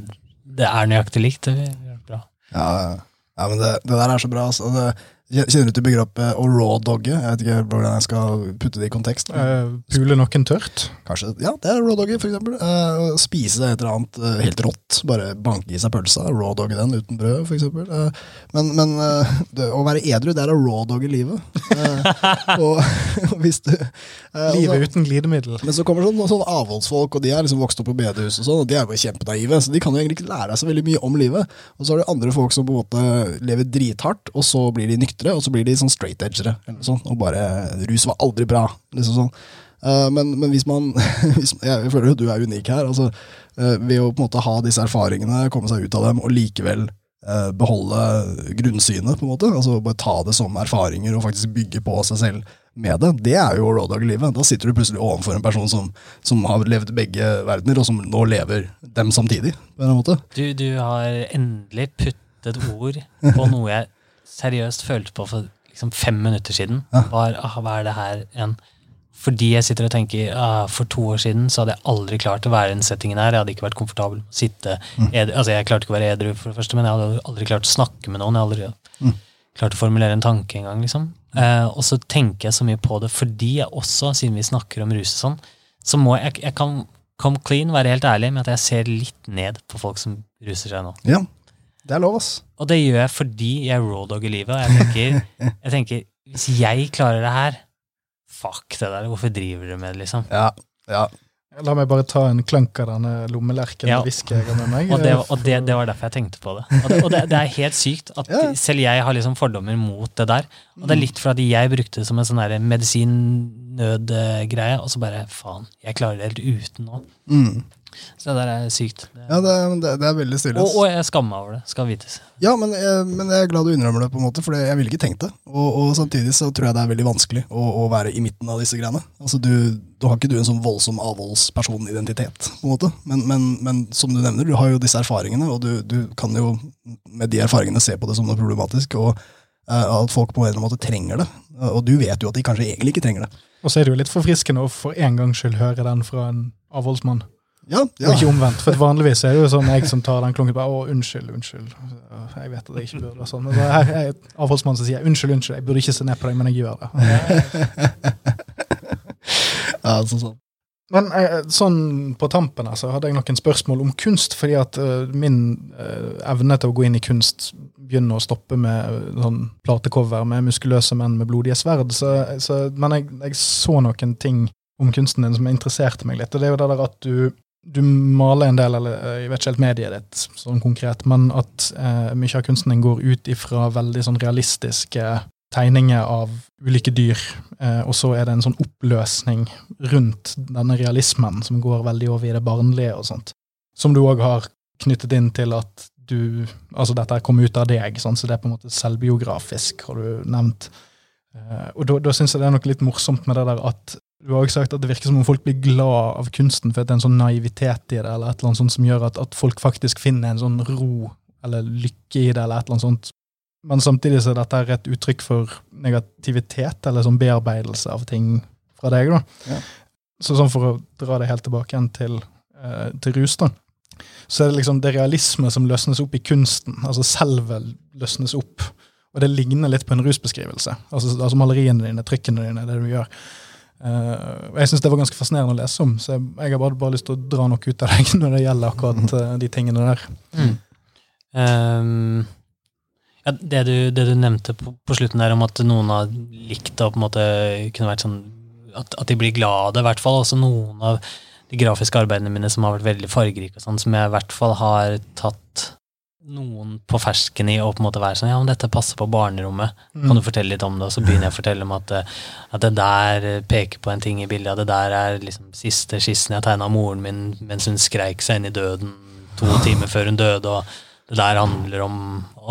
Det er nøyaktig likt. Det ville bra. Ja, ja. ja men det, det der er så bra. Altså. Det, kjenner du til begrepet å raw-dogge? Jeg vet ikke hvordan jeg skal putte det i kontekst. Eh, Pule noen tørt? Kanskje, ja, det er raw-dogge, for eksempel. Eh, spise et eller annet eh, helt rått. Bare banke i seg pølsa. Raw-dogge den uten brød, for eksempel. Eh, men men eh, det, å være edru, det er å raw-dogge livet. Eh, og, og hvis du eh, Livet altså- uten glidemiddel. Men så kommer sånn, sånn avholdsfolk, og de er liksom vokst opp på bedehus, og sånn, og de er jo kjempenaive, så de kan jo egentlig ikke lære seg så veldig mye om livet. Og så har du andre folk som på en måte lever drithardt, og så blir de nyktre, og så blir de sånn straight-edgere, eller sånn, og bare Rus var aldri bra, liksom sånn. Uh, men, men hvis man hvis, Jeg føler jo du er unik her. altså uh, Ved å på en måte ha disse erfaringene, komme seg ut av dem, og likevel uh, beholde grunnsynet, på en måte. altså Bare ta det som erfaringer og faktisk bygge på seg selv med det. Det er jo rawdog-livet. Da sitter du plutselig overfor en person som, som har levd begge verdener, og som nå lever dem samtidig. på en måte. Du, du har endelig puttet ord på noe jeg seriøst følte på for liksom fem minutter siden. Var, ah, hva er det her igjen? Fordi jeg sitter og tenker ah, for to år siden så hadde jeg aldri klart å være i den settingen her. Jeg hadde ikke vært komfortabel å sitte mm. Altså, jeg klarte ikke å være edru, for det første, men jeg hadde aldri klart å snakke med noen. Jeg hadde aldri Mm. klart å formulere en tanke engang. Liksom. Eh, og så tenker jeg så mye på det fordi jeg også, siden vi snakker om rus og sånn, så må jeg, jeg kan come clean, være helt ærlig med at jeg ser litt ned på folk som ruser seg nå. Ja, det er lov, ass. Og det gjør jeg fordi jeg rawdogger livet. Og jeg tenker, jeg tenker, hvis jeg klarer det her, fuck det der, hvorfor driver dere med det, liksom? Ja, ja. La meg bare ta en klank av denne lommelerken Ja. med hviske jeg har med meg. Og, det, og det, det var derfor jeg tenkte på det. Og det, og det, det er helt sykt at Ja. selv jeg har liksom fordommer mot det der. Og det er litt fordi jeg brukte det som en sånn medisinnødgreie, og så bare faen, jeg klarer det helt uten nå. Mm. Så det der er sykt. Det, ja det, det, det er veldig stille. og, og jeg skammer meg over det, skal vites. Ja, men jeg, men jeg er glad du innrømmer det, på en måte, for jeg ville ikke tenkt det. Og, og samtidig så tror jeg det er veldig vanskelig å, å være i midten av disse greiene. Altså, du, du har ikke du en sånn voldsom avholdspersonidentitet, på en måte. Men, men, men som du nevner, du har jo disse erfaringene, og du, du kan jo med de erfaringene se på det som noe problematisk, og eh, at folk på en eller annen måte trenger det. Og du vet jo at de kanskje egentlig ikke trenger det. Og så er det jo litt forfriskende å for en gangs skyld høre den fra en avholdsmann. Ja, Og ikke omvendt. For vanligvis er det jo sånn jeg som tar den klunken bare, å, unnskyld, unnskyld. Jeg vet at jeg ikke burde. Sånn. Men her er jeg avholdsmann som sier unnskyld, unnskyld, jeg burde ikke se ned på deg, men jeg gjør det. ja sånn, sånn. Men eh, sånn på tampen så hadde jeg noen spørsmål om kunst, fordi at uh, min uh, evne til å gå inn i kunst begynner å stoppe med uh, sånn platecover med muskuløse menn med blodige sverd. Så, så, men jeg, jeg så noen ting om kunsten din som interesserte meg litt, og det er jo det der at du, du maler en del, eller eh, jeg vet ikke helt mediet ditt sånn konkret, men at eh, mye av kunsten går ut ifra veldig sånn realistiske tegninger av ulike dyr, eh, og så er det en sånn oppløsning rundt denne realismen som går veldig over i det barnlige og sånt. Som du òg har knyttet inn til at du Altså, dette kom ut av deg, sånn, så det er på en måte selvbiografisk, har du nevnt. Eh, og da syns jeg det er noe litt morsomt med det der at du har også sagt at det virker som om folk blir glad av kunsten for at det er en sånn naivitet i det, eller et eller annet sånt som gjør at, at folk faktisk finner en sånn ro eller lykke i det, eller et eller annet sånt. Men samtidig så er dette et uttrykk for negativitet, eller sånn bearbeidelse av ting fra deg. da. Ja. Så sånn for å dra det helt tilbake igjen til, eh, til rus, da. Så er det liksom det realisme som løsnes opp i kunsten. Altså selve løsnes opp. Og det ligner litt på en rusbeskrivelse. Altså, altså maleriene dine, trykkene dine, det du gjør. Eh, jeg syns det var ganske fascinerende å lese om, så jeg, jeg har bare, bare lyst til å dra noe ut av deg når det gjelder akkurat eh, de tingene der. Mm. Um, ja, det, du, det du nevnte på, på slutten der om at noen har likt å på en måte kunne vært sånn at, at de blir glad av det, i hvert fall. Også noen av de grafiske arbeidene mine som har vært veldig fargerike, og sånn, som jeg i hvert fall har tatt noen på fersken i å på en måte være sånn Ja, men dette passer på barnerommet. Mm. Kan du fortelle litt om det? Og så begynner jeg å fortelle om at, eh, at det der eh, peker på en ting i bildet. At det der er liksom siste skissen jeg tegna av moren min mens hun skreik seg inn i døden to timer før hun døde. og det der handler om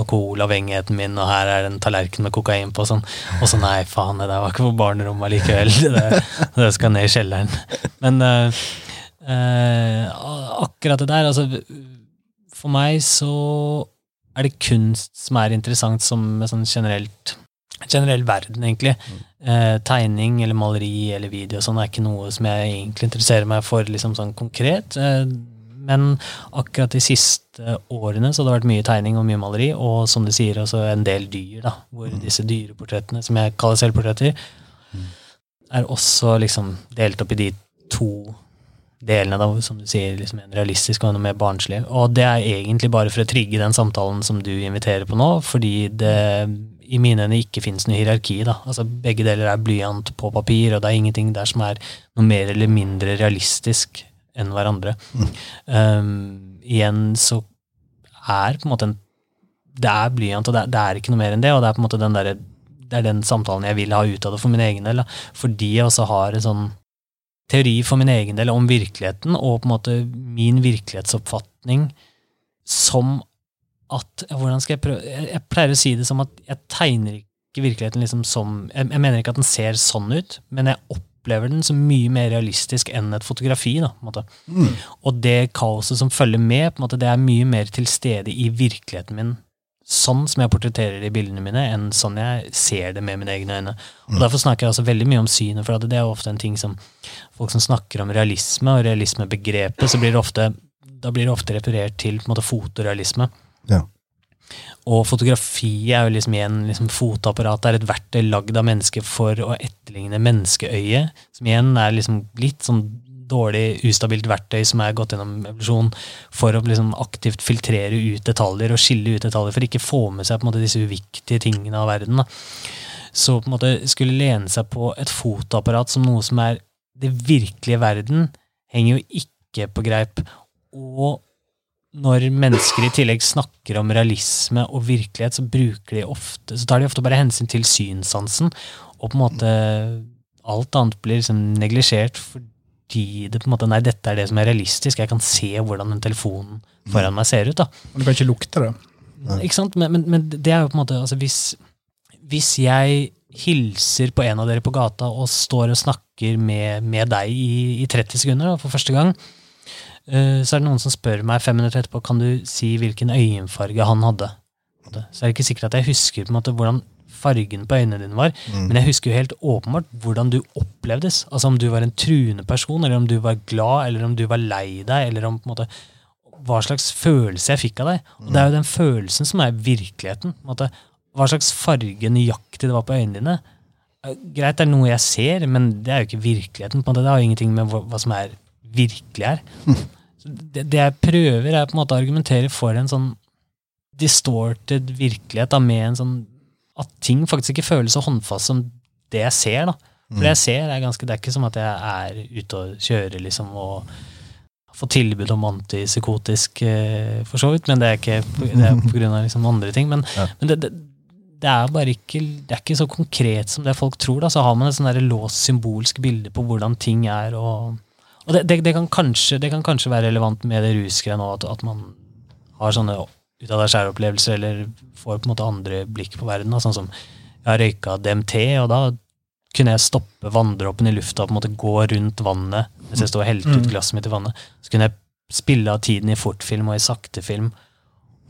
alkoholavhengigheten min, og her er det en tallerken med kokain på. Og sånn. Og så nei, faen, det der var ikke på barnerommet likevel. Det, det skal ned i kjelleren. Men uh, uh, akkurat det der, altså For meg så er det kunst som er interessant som sånn generelt generell verden, egentlig. Eh, tegning eller maleri eller video sånn er ikke noe som jeg egentlig interesserer meg for liksom sånn konkret. Eh, men akkurat de siste årene så har det vært mye tegning og mye maleri, og som du sier, også en del dyr, da, hvor disse dyreportrettene, som jeg kaller selvportretter, er også liksom delt opp i de to delene, da, som du sier, liksom en realistisk og en mer barnslig. Og det er egentlig bare for å trigge den samtalen som du inviterer på nå, fordi det i mine øyne ikke finnes noe hierarki. da. Altså Begge deler er blyant på papir, og det er ingenting der som er noe mer eller mindre realistisk enn hverandre. Um, igjen så er på en måte en Det er blyant, og det er, det er ikke noe mer enn det. Og det er på en måte den der, det er den samtalen jeg vil ha ut av det for min egen del. Da. Fordi jeg også har en sånn teori for min egen del om virkeligheten, og på en måte min virkelighetsoppfatning som at Hvordan skal jeg prøve Jeg, jeg pleier å si det som at jeg tegner ikke virkeligheten liksom som jeg, jeg mener ikke at den ser sånn ut, men jeg opplever den som mye mer realistisk enn et fotografi. da, på en. Mm. Og det kaoset som følger med, på en måte, det er mye mer til stede i virkeligheten min, sånn som jeg portretterer det i bildene mine, enn sånn jeg ser det med mine egne øyne. Og Derfor snakker jeg også veldig mye om synet, for det er ofte en ting som folk som snakker om realisme og realismebegrepet, så blir det ofte, da blir det ofte referert til på en måte, fotorealisme. Ja. Og fotografi er jo liksom igjen liksom fotoapparat. Det er et verktøy lagd av mennesker for å etterligne menneskeøyet. Som igjen er liksom litt sånn dårlig, ustabilt verktøy som er gått gjennom evolusjon for å liksom aktivt filtrere ut detaljer og skille ut detaljer for ikke få med seg på en måte disse uviktige tingene av verden. Da. Så på en måte skulle lene seg på et fotoapparat som noe som er det virkelige verden, henger jo ikke på greip. Og når mennesker i tillegg snakker om realisme og virkelighet, så bruker de ofte, så tar de ofte bare hensyn til synssansen, og på en måte alt annet blir liksom neglisjert fordi det på en måte, nei, dette er det som er realistisk. Jeg kan se hvordan den telefonen foran meg ser ut. da. Men du kan ikke lukte det. Ikke sant? Men, men, men det er jo på en måte altså hvis, hvis jeg hilser på en av dere på gata og står og snakker med, med deg i, i 30 sekunder da, for første gang, uh, så er det noen som spør meg fem minutter etterpå kan du si hvilken øyenfarge han hadde. Så er det ikke sikkert at jeg husker på en måte hvordan fargen på øynene dine var. Mm. Men jeg husker jo helt åpenbart hvordan du opplevdes. Altså Om du var en truende person, eller om du var glad, eller om du var lei deg, eller om på en måte hva slags følelse jeg fikk av deg. Og det er jo den følelsen som er virkeligheten. måte. Hva slags farge nøyaktig det var på øynene dine. Eh, Greit, det er noe jeg ser, men det er jo ikke virkeligheten. på en måte. Det har jo ingenting med hva, hva som er virkelig her. Så det, det jeg prøver, er på en måte å argumentere for en sånn distorted virkelighet da, med en sånn at ting faktisk ikke føles så håndfast som det jeg ser. da. For det jeg ser, er ganske, det er ikke som at jeg er ute og kjører liksom, og får tilbud om antipsykotisk, eh, for så vidt, men det er ikke det er på grunn av liksom andre ting. Men, Ja. men det, det, det er bare ikke, det er ikke så konkret som det folk tror. da, Så har man et sånn låst symbolsk bilde på hvordan ting er. og, og det, kan kanskje, det kan kanskje være relevant med det rusgreiene òg, at, at man har sånne ut av deg sjæl-opplevelser, eller får på en måte andre blikk på verden. Da. Sånn som jeg har røyka DMT, og da kunne jeg stoppe vanndråpen i lufta og på en måte gå rundt vannet mens jeg sto og helte ut Mm. glasset mitt i vannet. Så kunne jeg spille av tiden i fortfilm og i saktefilm.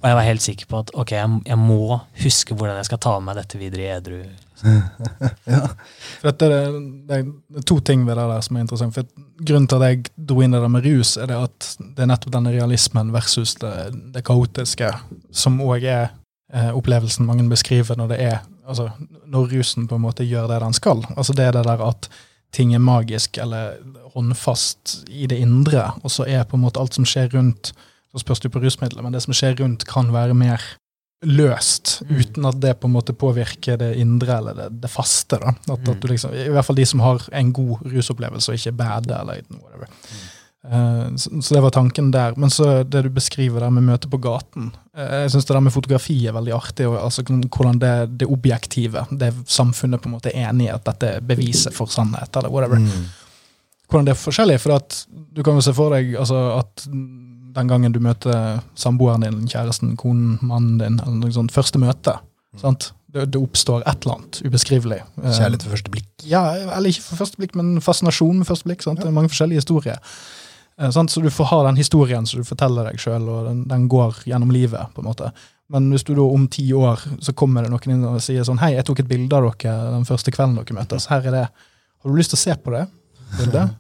Og jeg var helt sikker på at ok, jeg, jeg må huske hvordan jeg skal ta med meg dette videre i edru. For dette, er- det, er to ting ved det der som er interessant. For Grunnen til at jeg dro inn det med rus, er det at det er nettopp denne realismen versus det, det kaotiske, som òg er eh, opplevelsen mange beskriver når det er altså, Når rusen på en måte gjør det den skal. Altså Det er det der at ting er magisk eller håndfast i det indre, og så er på en måte alt som skjer rundt Så spørs det på rusmidler, men det som skjer rundt, kan være mer løst, Mm. uten at det på en måte påvirker det indre eller det, det faste. da. At, Mm. at du liksom, I hvert fall de som har en god rusopplevelse og ikke bad eller whatever. Uh, så, så det var tanken der. Men så det du beskriver der med møte på gaten uh, Jeg syns det der med fotografi er veldig artig. Og, altså, hvordan det, det objektive, det samfunnet på en måte er enig i at dette er beviset for sannhet, eller whatever Mm. hvordan det er forskjellig. For at du kan jo se for deg altså, at den gangen du møter samboeren din, kjæresten, konen, mannen din, eller noe sånt, første møte, sant? Det, det oppstår et eller annet ubeskrivelig. Eh, Kjærlighet ved første blikk. Ja, eller ikke for første blikk, men fascinasjon med første blikk. Sant? Det er mange forskjellige historier. Eh, sant? Så du får ha den historien som du forteller deg sjøl, og den, den går gjennom livet. på en måte. Men hvis du da om ti år så kommer det noen inn og sier sånn Hei, jeg tok et bilde av dere den første kvelden dere møtes. Her er det. Har du lyst til å se på det bildet?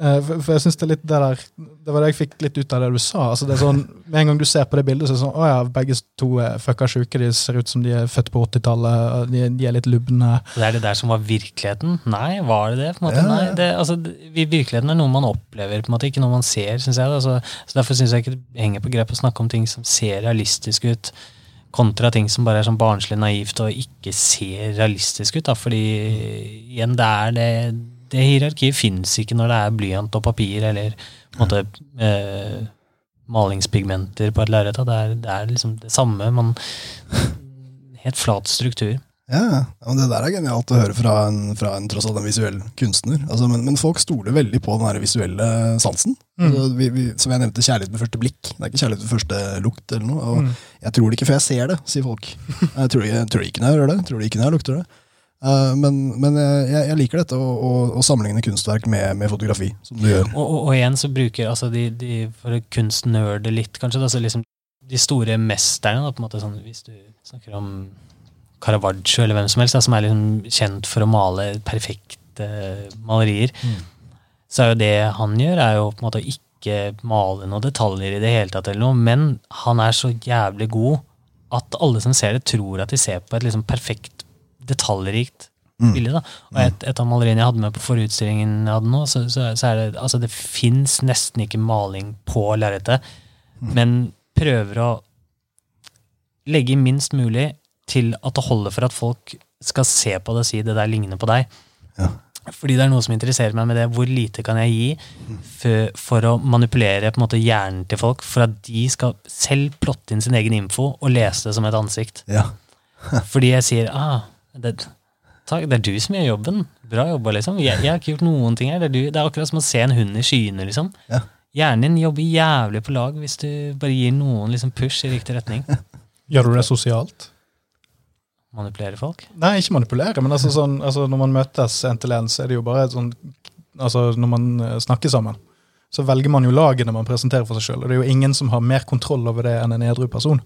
Eh, For, for jeg synes Det er litt det der, det var det jeg fikk litt ut av det du sa. altså det er sånn, Med en gang du ser på det bildet, så er det sånn Å ja, begge to er fucka sjuke. De ser ut som de er født på 80-tallet. De, de er litt lubne. Det er det der som var virkeligheten? Nei, var det det? på en måte? Ja. Nei, det, altså, Virkeligheten er noe man opplever, på en måte, ikke noe man ser. Synes jeg. Altså, så Derfor syns jeg ikke det henger på grep å snakke om ting som ser realistisk ut, kontra ting som bare er sånn barnslig naivt og ikke ser realistisk ut. Da. Fordi igjen, det er det Det hierarkiet fins ikke når det er blyant og papir eller på en måte eh, malingspigmenter på et lerret. Det, er- det er liksom det samme. men helt flat struktur. Ja, men Det der er genialt å høre fra en, fra en tross alt en visuell kunstner. Altså, men, men folk stoler veldig på den her visuelle sansen. Mm. Altså, vi, vi, som jeg nevnte, kjærlighet ved første blikk. Det er ikke kjærlighet ved første lukt. eller noe. Og Mm. Jeg tror det ikke før jeg ser det, sier folk. Jeg tror, jeg tror det ikke når jeg hører det. Jeg tror det ikke når jeg lukter det. Eh, men men jeg, jeg liker dette å, å, å sammenligne kunstverk med, med fotografi, som du gjør. Og, og, og igjen så bruker altså de, de For å kunstnerde litt, kanskje. Da, så liksom de store mesterne, da, på en måte sånn, hvis du snakker om Caravaggio eller hvem som helst, da, som er liksom kjent for å male perfekte malerier, så er jo det han gjør, er jo på en måte å ikke male noen detaljer i det hele tatt, eller noe, men han er så jævlig god at alle som ser det, tror at de ser på et liksom perfekt, detaljrikt Mm. bilde. da. Og et, et av maleriene jeg hadde med på forutstillingen jeg hadde nå, så, så, så er det altså det fins nesten ikke maling på lerretet, men prøver å legge minst mulig til at det holder for at folk skal se på det og si det der ligner på deg. Ja. Fordi det er noe som interesserer meg med det. Hvor lite kan jeg gi for, for å manipulere på en måte hjernen til folk, for at de skal selv plotte inn sin egen info og lese det som et ansikt. Ja. Fordi jeg sier ah, det, takk, det er du som gjør jobben. Bra jobba, liksom. Jeg, jeg har ikke gjort noen ting her. Det er, du, det er akkurat som å se en hund i skyene, liksom. Ja. Hjernen din jobber jævlig på lag hvis du bare gir noen liksom push i riktig retning. Gjør du det sosialt? Manipulere folk. Nei, ikke manipulere, men altså sånn, altså når man møtes en til en, så er det jo bare sånn Altså når man eh, snakker sammen, så velger man jo lagene man presenterer for seg sjøl. Og det er jo ingen som har mer kontroll over det enn en edru person.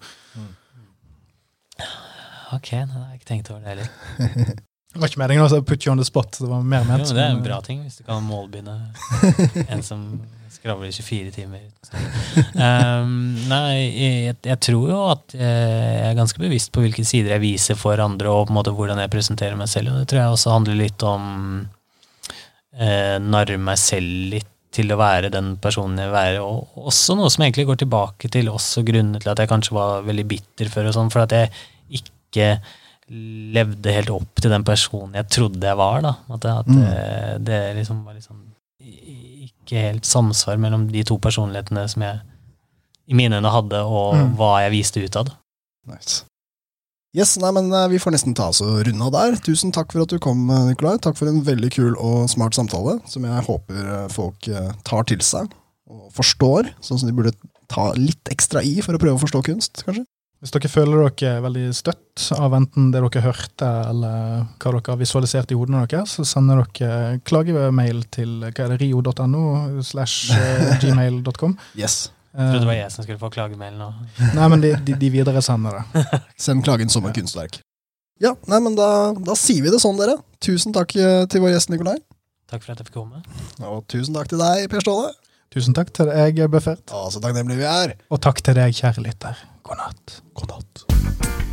Ok, nei, jeg har ikke tenkt over det heller. Det var ikke meningen å put you on the spot. Det var mer Jo, ment men det er en bra ting, hvis du kan målbegynne en som skravler i 24 timer. Um, nei, jeg, jeg tror jo at jeg er ganske bevisst på hvilke sider jeg viser for andre, og på en måte hvordan jeg presenterer meg selv. Og det tror jeg også handler litt om eh, narre meg selv litt til å være den personen jeg vil være. Og også noe som egentlig går tilbake til også grunnen til at jeg kanskje var veldig bitter før, og sånn, for at jeg ikke levde helt opp til den personen jeg trodde jeg var. da. At det, at Mm. det, det liksom var liksom ikke helt samsvar mellom de to personlighetene som jeg i mine øyne hadde, og Mm. hva jeg viste utad. Nice. Yes, nei, men eh, Vi får nesten ta oss og runde av der. Tusen takk for at du kom, eh, Nikolai. Takk for en veldig kul og smart samtale, som jeg håper eh, folk eh, tar til seg og forstår, sånn som de burde ta litt ekstra i for å prøve å forstå kunst, kanskje. Hvis dere føler dere veldig støtt av enten det dere hørte, eller hva dere har visualisert i hodene deres, så sender dere klagemail til hva er det, rio.no slash eh, gmail.com. Yes. Jeg trodde det var Eh, jeg som skulle få klagemailen. nå. Nei, men de, de, de videre sender det. Send klagen som et kunstverk. Ja, nei, men da, da sier vi det sånn, dere. Tusen takk eh, til vår gjest Nikolai. takk for at jeg fikk komme. Og tusen takk til deg, Per Ståle. Tusen takk til deg, Buffert. Å, så takknemlige vi er. Og takk til deg, kjære lytter. God natt. God natt.